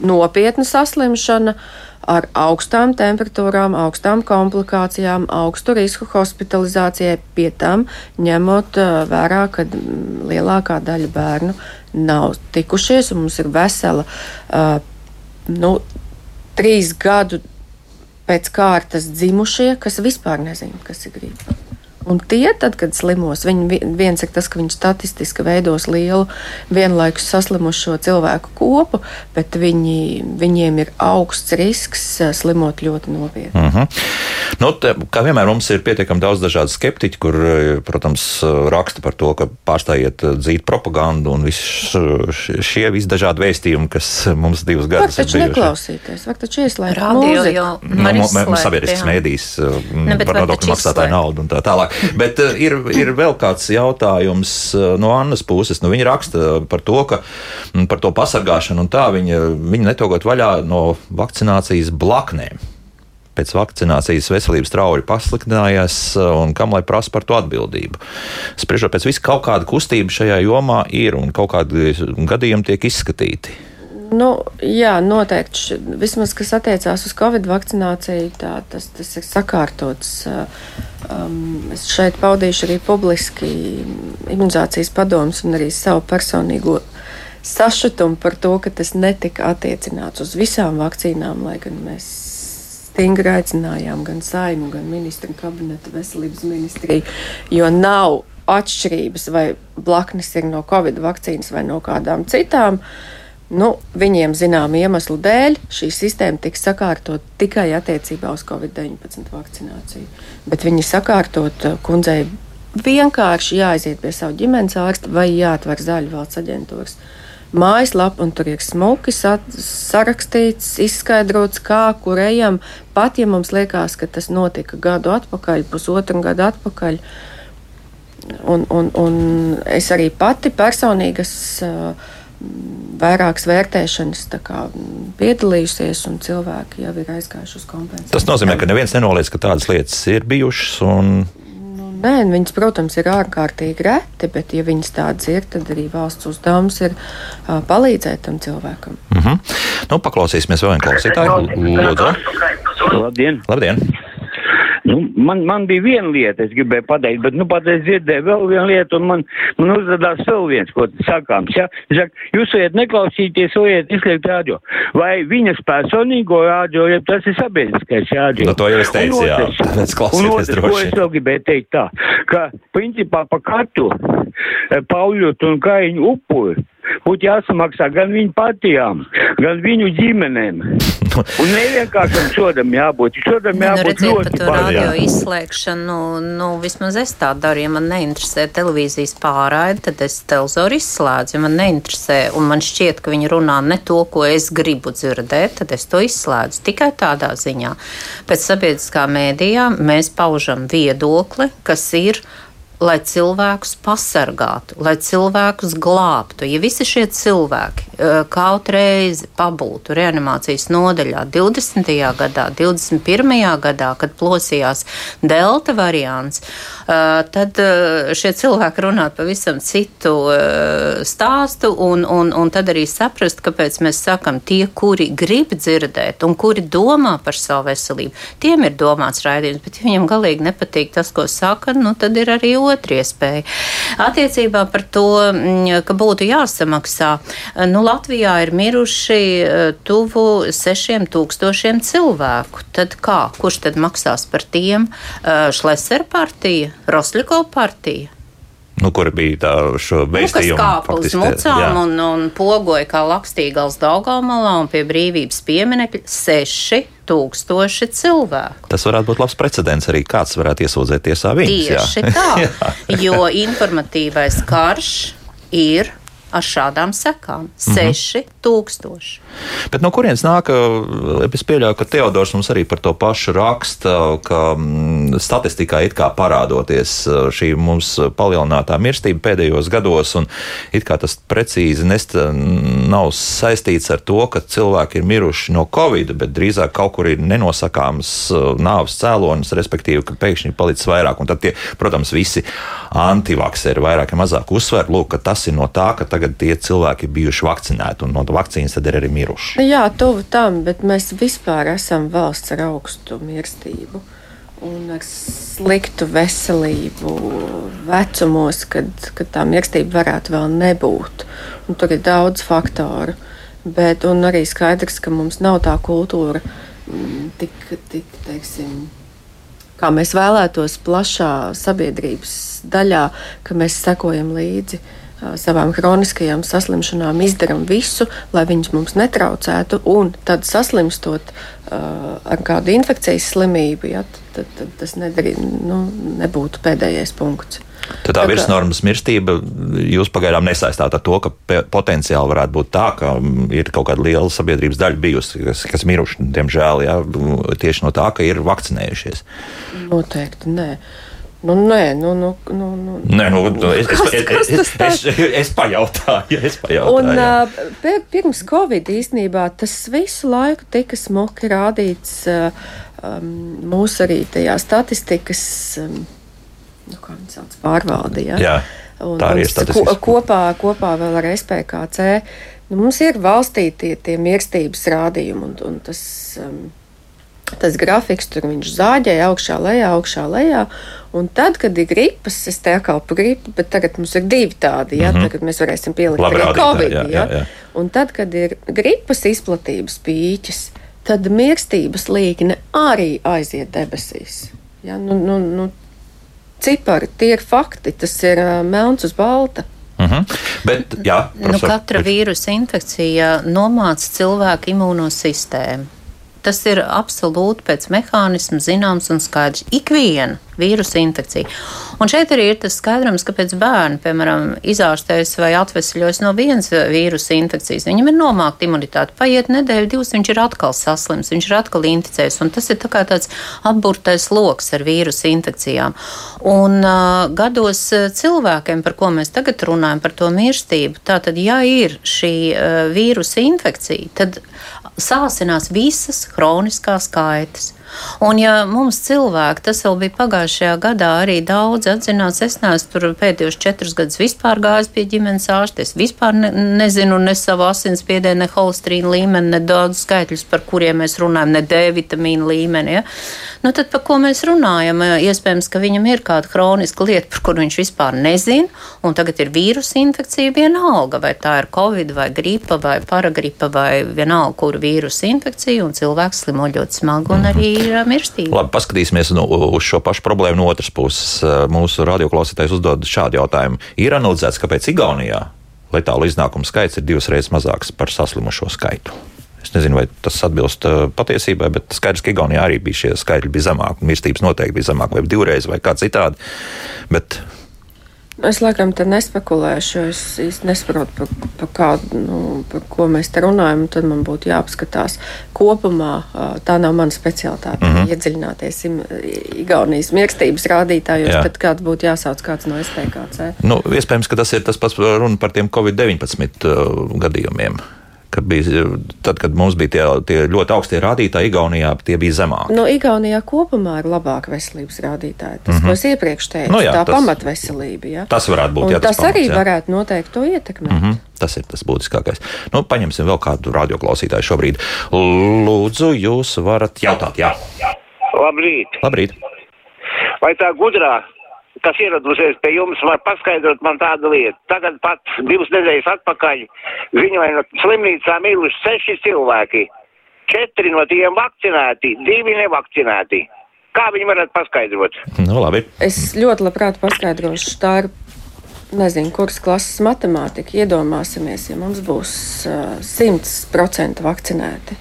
nopietna saslimšana. Uh, ar augstām temperatūrām, augstām komplikācijām, augstu risku hospitalizācijai, pie tam ņemot vērā, ka lielākā daļa bērnu nav tikušies, un mums ir vesela uh, nu, trīs gadu pēc kārtas dzimušie, kas vispār nezina, kas ir gripa. Un tie, tad, kad slimos, viņi viens ir tas, ka viņi statistiski veidos lielu vienlaikus saslimušo cilvēku kopu, bet viņi, viņiem ir augsts risks eh, slimot ļoti nopietni. Uh mhm. -huh. Nu, te, kā vienmēr mums ir pietiekami daudz dažādu skeptiķu, kur, eh, protams, raksta par to, ka pārstājiet eh, dzīt propagandu un viss šie visdažādi vēstījumi, kas mums divus gadus ir bijuši. Neklausīties, var taču ieslēgt radio, jo nu, sabiedrisks mēdīs par nodokļu maksātāju naudu un tā tālāk. Bet ir, ir vēl kāds jautājums no Annas puses. Nu, viņa raksta par to, ka par to pasargāšanu un tā viņa, viņa netogot vaļā no vakcinācijas blaknēm. Pēc vakcinācijas veselības strauji pasliktinājās un kam lai prasa par to atbildību. Spriežot pēc visu, kaut kāda kustība šajā jomā ir un kaut kādi gadījumi tiek izskatīti. Nu, jā, noteikti. Vismaz, kas attiecās uz Covid vakcināciju, tā, tas, tas ir sakārtots. Um, es šeit paudīšu arī publiski imunizācijas padomus un arī savu personīgo sašutumu par to, ka tas netika attiecināts uz visām vakcīnām, lai gan mēs stingri aicinājām gan saimu, gan ministru kabinetu veselības ministriju, jo nav atšķirības, vai blaknes ir no Covid vakcīnas vai no kādām citām. Uh, Nu, viņiem zinām iemeslu dēļ šī sistēma tiks sakārtot tikai attiecībā uz Covid-19 vakcināciju. Bet viņi sakārtot eh, kundzei vienkārši jāaiziet pie savu ģimenes ārsta vai jāatver zaļu valsts aģentūras mājaslapa, un tur ir smuki sarakstīts, izskaidrots, kā, kur ejam. Pat ja mums liekas, ka tas notika gadu atpakaļ, pusotru gadu atpakaļ. Un, un, un es arī pati uh, vairākas vērtēšanas kā, piedalījusies, un cilvēki jau ir aizgājuši uz kompensāciju. Tas nozīmē, ka neviens nenoliedz, ka tādas lietas ir bijušas. Un... Nu, nē, viņas, protams, ir ārkārtīgi reti, bet, ja viņas tādas ir, tad arī valsts uzdevums ir uh, palīdzēt tam cilvēkam. Mm -hmm. nu, paklausīsimies vēl vienu klausītāju. Lūdzu! Labdien! Labdien. Nu, man, man bija viena lieta, es gribēju pateikt, bet nu pat es dzirdēju vēl vienu lietu, un man, man uzrādās vēl viens, ko sakāms. Ja? Saka, jūs varat neklausīties, varat izliekt rādio. Vai viņas personīgo rādio, ja tas ir sabiedriskais rādio. Nu, to jau es teicu, jā. Tāpēc klausieties droši. Ko es vēl gribēju teikt tā, ka principā pa katru eh, Pauļotu un Kaiņu upuri būtu jāsamaksā gan viņu partijām, gan viņu ģimenēm. Un nevienkāršam šodam jābūt. Šodam nu, jābūt redziet, ļoti par radio izslēgšanu, nu, vismaz es tā daru. Ja man neinteresē televīzijas pārraide, tad es televizoru izslēdzu. Ja man neinteresē un man šķiet, ka viņi runā ne to, ko es gribu dzirdēt, tad es to izslēdzu. Tikai tādā ziņā. Pēc sabiedriskā mēdījā mēs paužam viedokli, kas ir lai cilvēkus pasargātu, lai cilvēkus glābtu. Ja visi šie cilvēki eh, kaut reizi pabūtu reanimācijas nodaļā 20. gadā, 21. gadā, kad plosījās delta variants, eh, tad eh, šie cilvēki runātu pavisam citu stāstu, un, un, un tad arī saprast, kāpēc mēs sakam, tie, kuri grib dzirdēt un kuri domā par savu veselību, tiem ir domāts raidījums, bet ja viņam galīgi nepatīk tas, ko saka, nu tad ir arī otra iespēja. Attiecībā par to, mm, ka būtu jāsamaksā, nu, Latvijā ir miruši eh, tuvu 6000 cilvēku. Tad kā? Kurš tad maksās par tiem? Eh, Šleser partija, Rosļiko partija? nu, kur bija tā vēstījuma. Nu, kas kāpa uz mucām un, un pogoja kā lakstīgals Daugalmalā un pie brīvības pieminekļa seši tūkstoši cilvēku. Tas varētu būt labs precedents arī kāds varētu iesūdzēt tiesā viņus. Tieši jā. tā, jo informatīvais karš ir ar šādām sekām - 6000. Bet no kurienes nāk? Es pieļauju, ka Teodors mums arī par to pašu raksta, ka mm, statistikā it kā parādoties šī mums palielinātā mirstība pēdējos gados, un it kā tas precīzi nest, nav saistīts ar to, ka cilvēki ir miruši no covid, bet drīzāk kaut kur ir nenosakāms nāves cēlonis, respektīvi, ka pēkšņi ir palicis vairāk. Un tad, tie, protams, visi antivakseri vairāk vai mazāk uzsver, lūk, ka tas ir no tā, ka tagad tie cilvēki ir bijuši vakcinēti un no vakcīnas tad ir arī miruši. Jā, tuvu tam, bet mēs vispār esam valsts ar augstu mirstību. Un ar sliktu veselību vecumos, kad, kad tā mirstība varētu vēl nebūt. Un tur ir daudz faktoru. Bet arī skaidrs, ka mums nav tā kultūra mm, tik, tik teiksim, kā mēs vēlētos, plašā sabiedrības daļā, ka mēs sekojam līdzi savām kroniskajām saslimšanām izdarām visu, lai viņas mums netraucētu, un tad saslimstot uh, ar kādu infekcijas slimību, ja, tad, tad tas nedarī, nu, nebūtu pēdējais punkts. Tad tā virsnormas mirstība jūs pagaidām nesaistāt ar to, ka potenciāli varētu būt tā, ka ir kaut kāda liela sabiedrības daļa bijusi, kas, kas miruši, diemžēl, jā, tieši no tā, ka ir vakcinējušies. Noteikti nē. Nu, nē, nu, nu, nu, nu. Nē, nu, nu, es, kas, es, kas es, es, es, es pajautāju, es pajautāju. Un, uh, pirms Covid īstenībā tas visu laiku tika smuki rādīts. Um, mūsu arī tajā statistikas, um, nu, sauc, pārvalde. Ja? Jā, Un, tā arī ir statistika. ko- Kopā, kopā vēl ar SPKC. Nu, mums ir valstī tie, tie mīlestības rādījumi, un, un tas, um, tas grafiks tur viņš zāģēja augšā, lejā, augšā, lejā. Un tad, kad ir gripas, es te atkal par gripu, bet tagad mums ir divi tādi, ja, mm -hmm. tagad mēs varēsim pielikt Labi arī Covid. jā, Ja, jā, jā. Un tad, kad ir gripas izplatības pīķis, tad mīlestības līkne arī aiziet debesīs. Ja, nu, nu, nu, cipari, tie ir fakti, tas ir uh, melns uz balta. Uh -huh. Bet, jā, Nu, profesor, katra vīrusa infekcija nomāca cilvēku imūnosistēmu. Tas ir absolūti pēc mehānisma zināms un skaidrs. Ikviena vīrusa infekcija. Un šeit arī ir tas skaidrums, kāpēc bērni, piemēram, izārstējas vai atvesļojas no vienas vīrusa infekcijas. Viņam ir nomākta imunitāte. Paiet nedēļa, divas, viņš ir atkal saslims, viņš ir atkal inficējis. Un tas ir tā kā tāds apburtais lokus ar vīrusa infekcijām. Un uh, gados cilvēkiem, par ko mēs tagad runājam, par to mirstību, tātad, ja ir šī uh, vīrusa infekcija, tad sāsinās visas hroniskās kaitas. Un, ja mums cilvēki, tas vēl bija pagājušajā gadā, arī daudz atzinās, es neesmu tur pēdējos četrus gadus vispār gājis pie ģimenes ārsta. Es vispār ne, nezinu ne savu asinsspiedienu, ne holesterīnu līmeni, ne daudz skaitļus, par kuriem mēs runājam, ne D vitamīnu līmeni. Ja? Nu, tad par ko mēs runājam? Iespējams, ka viņam ir kāda hroniska lieta, par kuru viņš vispār nezina, un tagad ir vīrusu infekcija vienalga, vai tā ir covid, vai gripa, vai paragripa, vai vienalga, kuru vīrusu infekcija, un cilvēks slimo ļoti smagi un arī ir mirstība. Labi, paskatīsimies no, uz šo pašu problēmu no otras puses. Mūsu radioklausītājs uzdod šādu jautājumu. Ir analizēts, kāpēc Igaunijā letālu iznākumu skaits ir divas reizes mazāks par saslimušo skaitu. Es nezinu, vai tas atbilst uh, patiesībai, bet skaidrs, ka Igaunijā arī bija šie skaitļi bija zemāki. Mirstības noteikti bija zemāka, vai divreiz, vai kā citādi. Bet Es laikam te nespekulēšu, jo es īsti nesaprotu, par, par, kādu, nu, par ko mēs te runājam. Tad man būtu jāapskatās kopumā. Tā nav mana specialitāte. Mm -hmm. Iedziļināties Igaunijas mīlestības rādītājos, Jā. tad kāds būtu jāsauc kāds no SPKC. nu, iespējams, ka tas ir tas pats runa par tiem Covid-19 uh, gadījumiem. Kad bija, tad, kad mums bija tie, tie ļoti augstie rādītāji, Igaunijā tie bija zemāki. No Igaunijā kopumā ir labāka veselības rādītāja. Tas, mm -hmm. ko es iepriekš teicu, Nu nu, jā, jā, tā tas- pamatveselība. Ja? Tas varētu būt Un jā, tas, tas pamats, arī jā. varētu noteikti to ietekmēt. Mm -hmm. Mhm, Tas ir tas būtiskākais. Nu, paņemsim vēl kādu radioklausītāju šobrīd. Lūdzu, jūs varat jautāt, jā. Labrīt! Labrīt. Vai tā gudrā, kas ieradusies pie jums, var paskaidrot man tādu lietu? Tagad pat divas nedēļas atpakaļ viņai no slimnīcā mīluši seši cilvēki. Četri no tiem vakcinēti, divi nevakcinēti. Kā viņi varētu paskaidrot? Nu, labi. Es ļoti labprāt paskaidrošu, tā ir. Nezinu, kuras klases matemātika iedomāsimies, ja mums būs uh, 100% vakcinēti.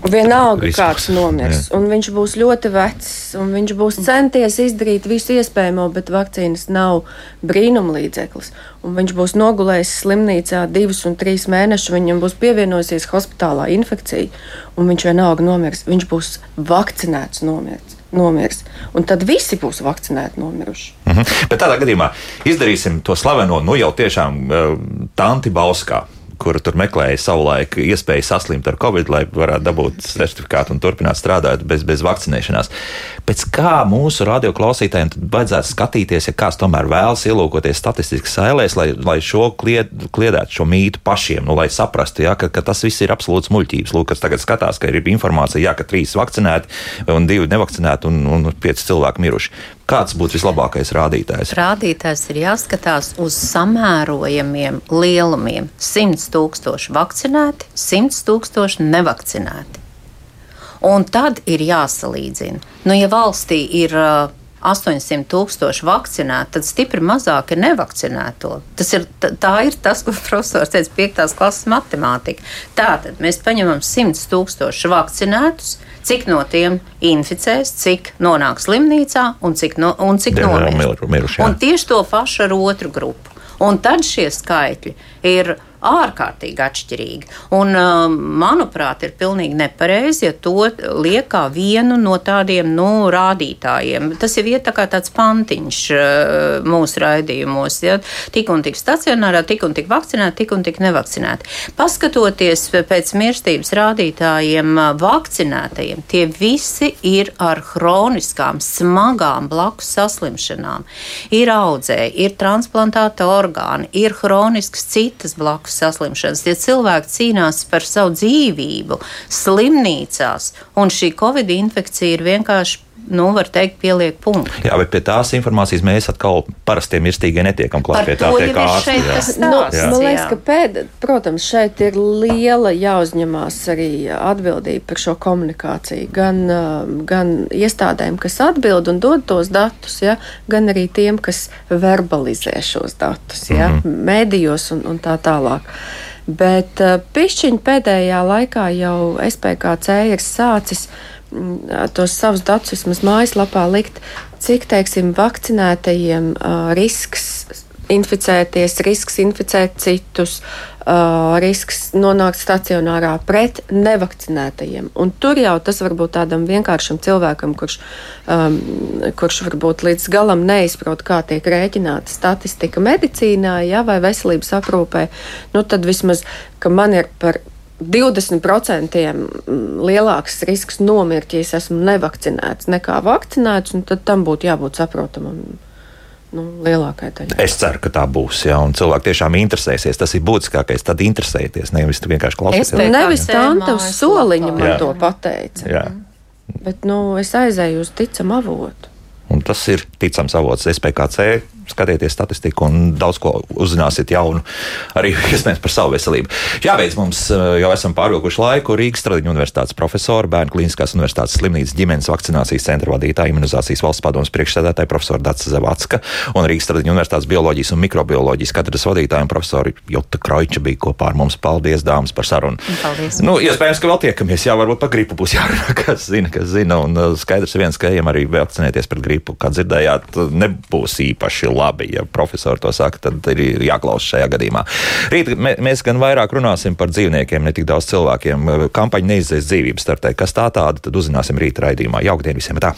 Vienalga, Viss kāds nomirs, viņš būs ļoti vecs, un viņš būs centies izdarīt visu iespējamo, bet vakcīnas nav brīnumlīdzeklis. Un viņš būs nogulējis slimnīcā divus un trīs mēnešus, viņam būs pievienojusies hospitālā infekcija, un viņš vienalga nomirs. Viņš būs vakcinēts nomirs. nomirs. Un tad visi būs vakcinēti nomiruši. Mhm. Bet tādā gadījumā izdarīsim to slaveno, nu jau tiešām uh, Tanti Bauskā. Kura tur meklēja savulaik iespēju saslimt ar covid, lai varētu dabūt certifikātu un turpināt strādāt bez, bez vakcinēšanās. Pēc kā mūsu radioklausītājiem vajadzētu skatīties, ja kāds tomēr vēlas ielūkoties statistikas sēlēs, lai, lai šo klied, kliedētu šo mītu pašiem, nu, lai saprastu, ja, ka, ka tas viss ir absolūts muļķības. Lūk, kas tagad skatās, ka ir informācija, ja, ka trīs vakcinēti un divi nevakcinēti un, un pieci cilvēki miruši. Kāds būtu vislabākais rādītājs? Rādītājs ir jāskatās uz samērojamiem lielumiem. 100 tūkstoši vakcinēti, 100 tūkstoši nevakcinēti. Un tad ir jāsalīdzina. Nu, ja valstī ir uh, 800 tūkstoši vakcinēti, tad stipri mazāk ir nevakcinēto. Tas ir, tā ir tas, ko profesors teica, 5. klases matemātika. Tātad mēs paņemam 100 tūkstoši vakcinētus, cik no tiem inficēs, cik nonāks slimnīcā un cik, no, un cik nomirst. Un tieši to pašu ar otru grupu. Un tad šie skaitļi ir ārkārtīgi atšķirīgi. Un, um, manuprāt, ir pilnīgi nepareizi, ja to liek kā vienu no tādiem nu, rādītājiem. Tas ir tā tāds pantiņš uh, mūsu raidījumos. Ja? Tik un tik stacionārā, tik un tik vakcinēti, tik un tik nevakcinēti. Paskatoties pēc mirstības rādītājiem, uh, vakcinētajiem, tie visi ir ar hroniskām, smagām blakus saslimšanām. Ir audzēji, ir transplantāta orgāni, ir hroniskas citas blakus blakus saslimšanas. Tie cilvēki cīnās par savu dzīvību slimnīcās, un šī covid infekcija ir vienkārši nu, var teikt, pieliek punktu. Jā, bet pie tās informācijas mēs atkal parastiem mirstīgiem netiekam klāt pie tā, tiek ārsti. Nu, man liekas, ka pēd, protams, šeit ir liela jāuzņemās arī atbildība par šo komunikāciju. Gan, um, gan iestādēm, kas atbild un dod tos datus, ja, gan arī tiem, kas verbalizē šos datus, ja, mm -hmm. medijos un, un tā tālāk. Bet uh, pišķiņa pēdējā laikā jau SPKC ir sācis tos savus datus vismaz mājaslapā likt, cik, teiksim, vakcinētajiem uh, risks inficēties, risks inficēt citus, uh, risks nonākt stacionārā pret nevakcinētajiem. Un tur jau tas var būt tādam vienkāršam cilvēkam, kurš, um, kurš varbūt līdz galam neizprot, kā tiek rēķināta statistika medicīnā ja, vai veselības aprūpē. Nu, tad vismaz, ka man ir par 20% lielāks risks nomirt, ja es esmu nevakcinēts nekā vakcinēts, tad tam būtu jābūt saprotamam. Nu, lielākai daļai. Es ceru, ka tā būs. Jā, un cilvēki tiešām interesēsies. Tas ir būtiskākais. Tad interesēties. Nevis vienkārši klausīties. Es nevis tādu soliņu man jā. to pateica. Jā. Bet nu, es aizēju uz ticamu avotu. Un tas ir ticams avots SPKC skatieties statistiku un daudz ko uzzināsiet jaunu arī iespējams par savu veselību. Jābeidz mums, eh, jau esam pārvilkuši laiku. Rīgas Stradiņu universitātes profesora, Bērnu klīniskās universitātes slimnīcas ģimenes vakcinācijas centra vadītāja, imunizācijas valsts padomus priekšsēdētāja profesora Dāca Zavacka un Rīgas Stradiņu universitātes bioloģijas un mikrobioloģijas katedras vadītāja un profesora Jota Kroiča bija kopā ar mums. Paldies, dāmas, par sarunu. Paldies. Nu, iespējams, ka vēl tiekamies. Jā, varbūt par gripu būs jārunā, kas zina, kas zina. Un uh, skaidrs viens, ka ejam arī vakcinēties pret gripu. Kā dzirdējāt, nebūs īpaši labi. Ja profesori to saka, tad ir jāklausa šajā gadījumā. Rīt mēs gan vairāk runāsim par dzīvniekiem, ne tik daudz cilvēkiem. Kampaņa neizdzēs dzīvības startē. Kas tā tāda, tad uzzināsim rīt raidījumā. Jaukdien visiem! Tā.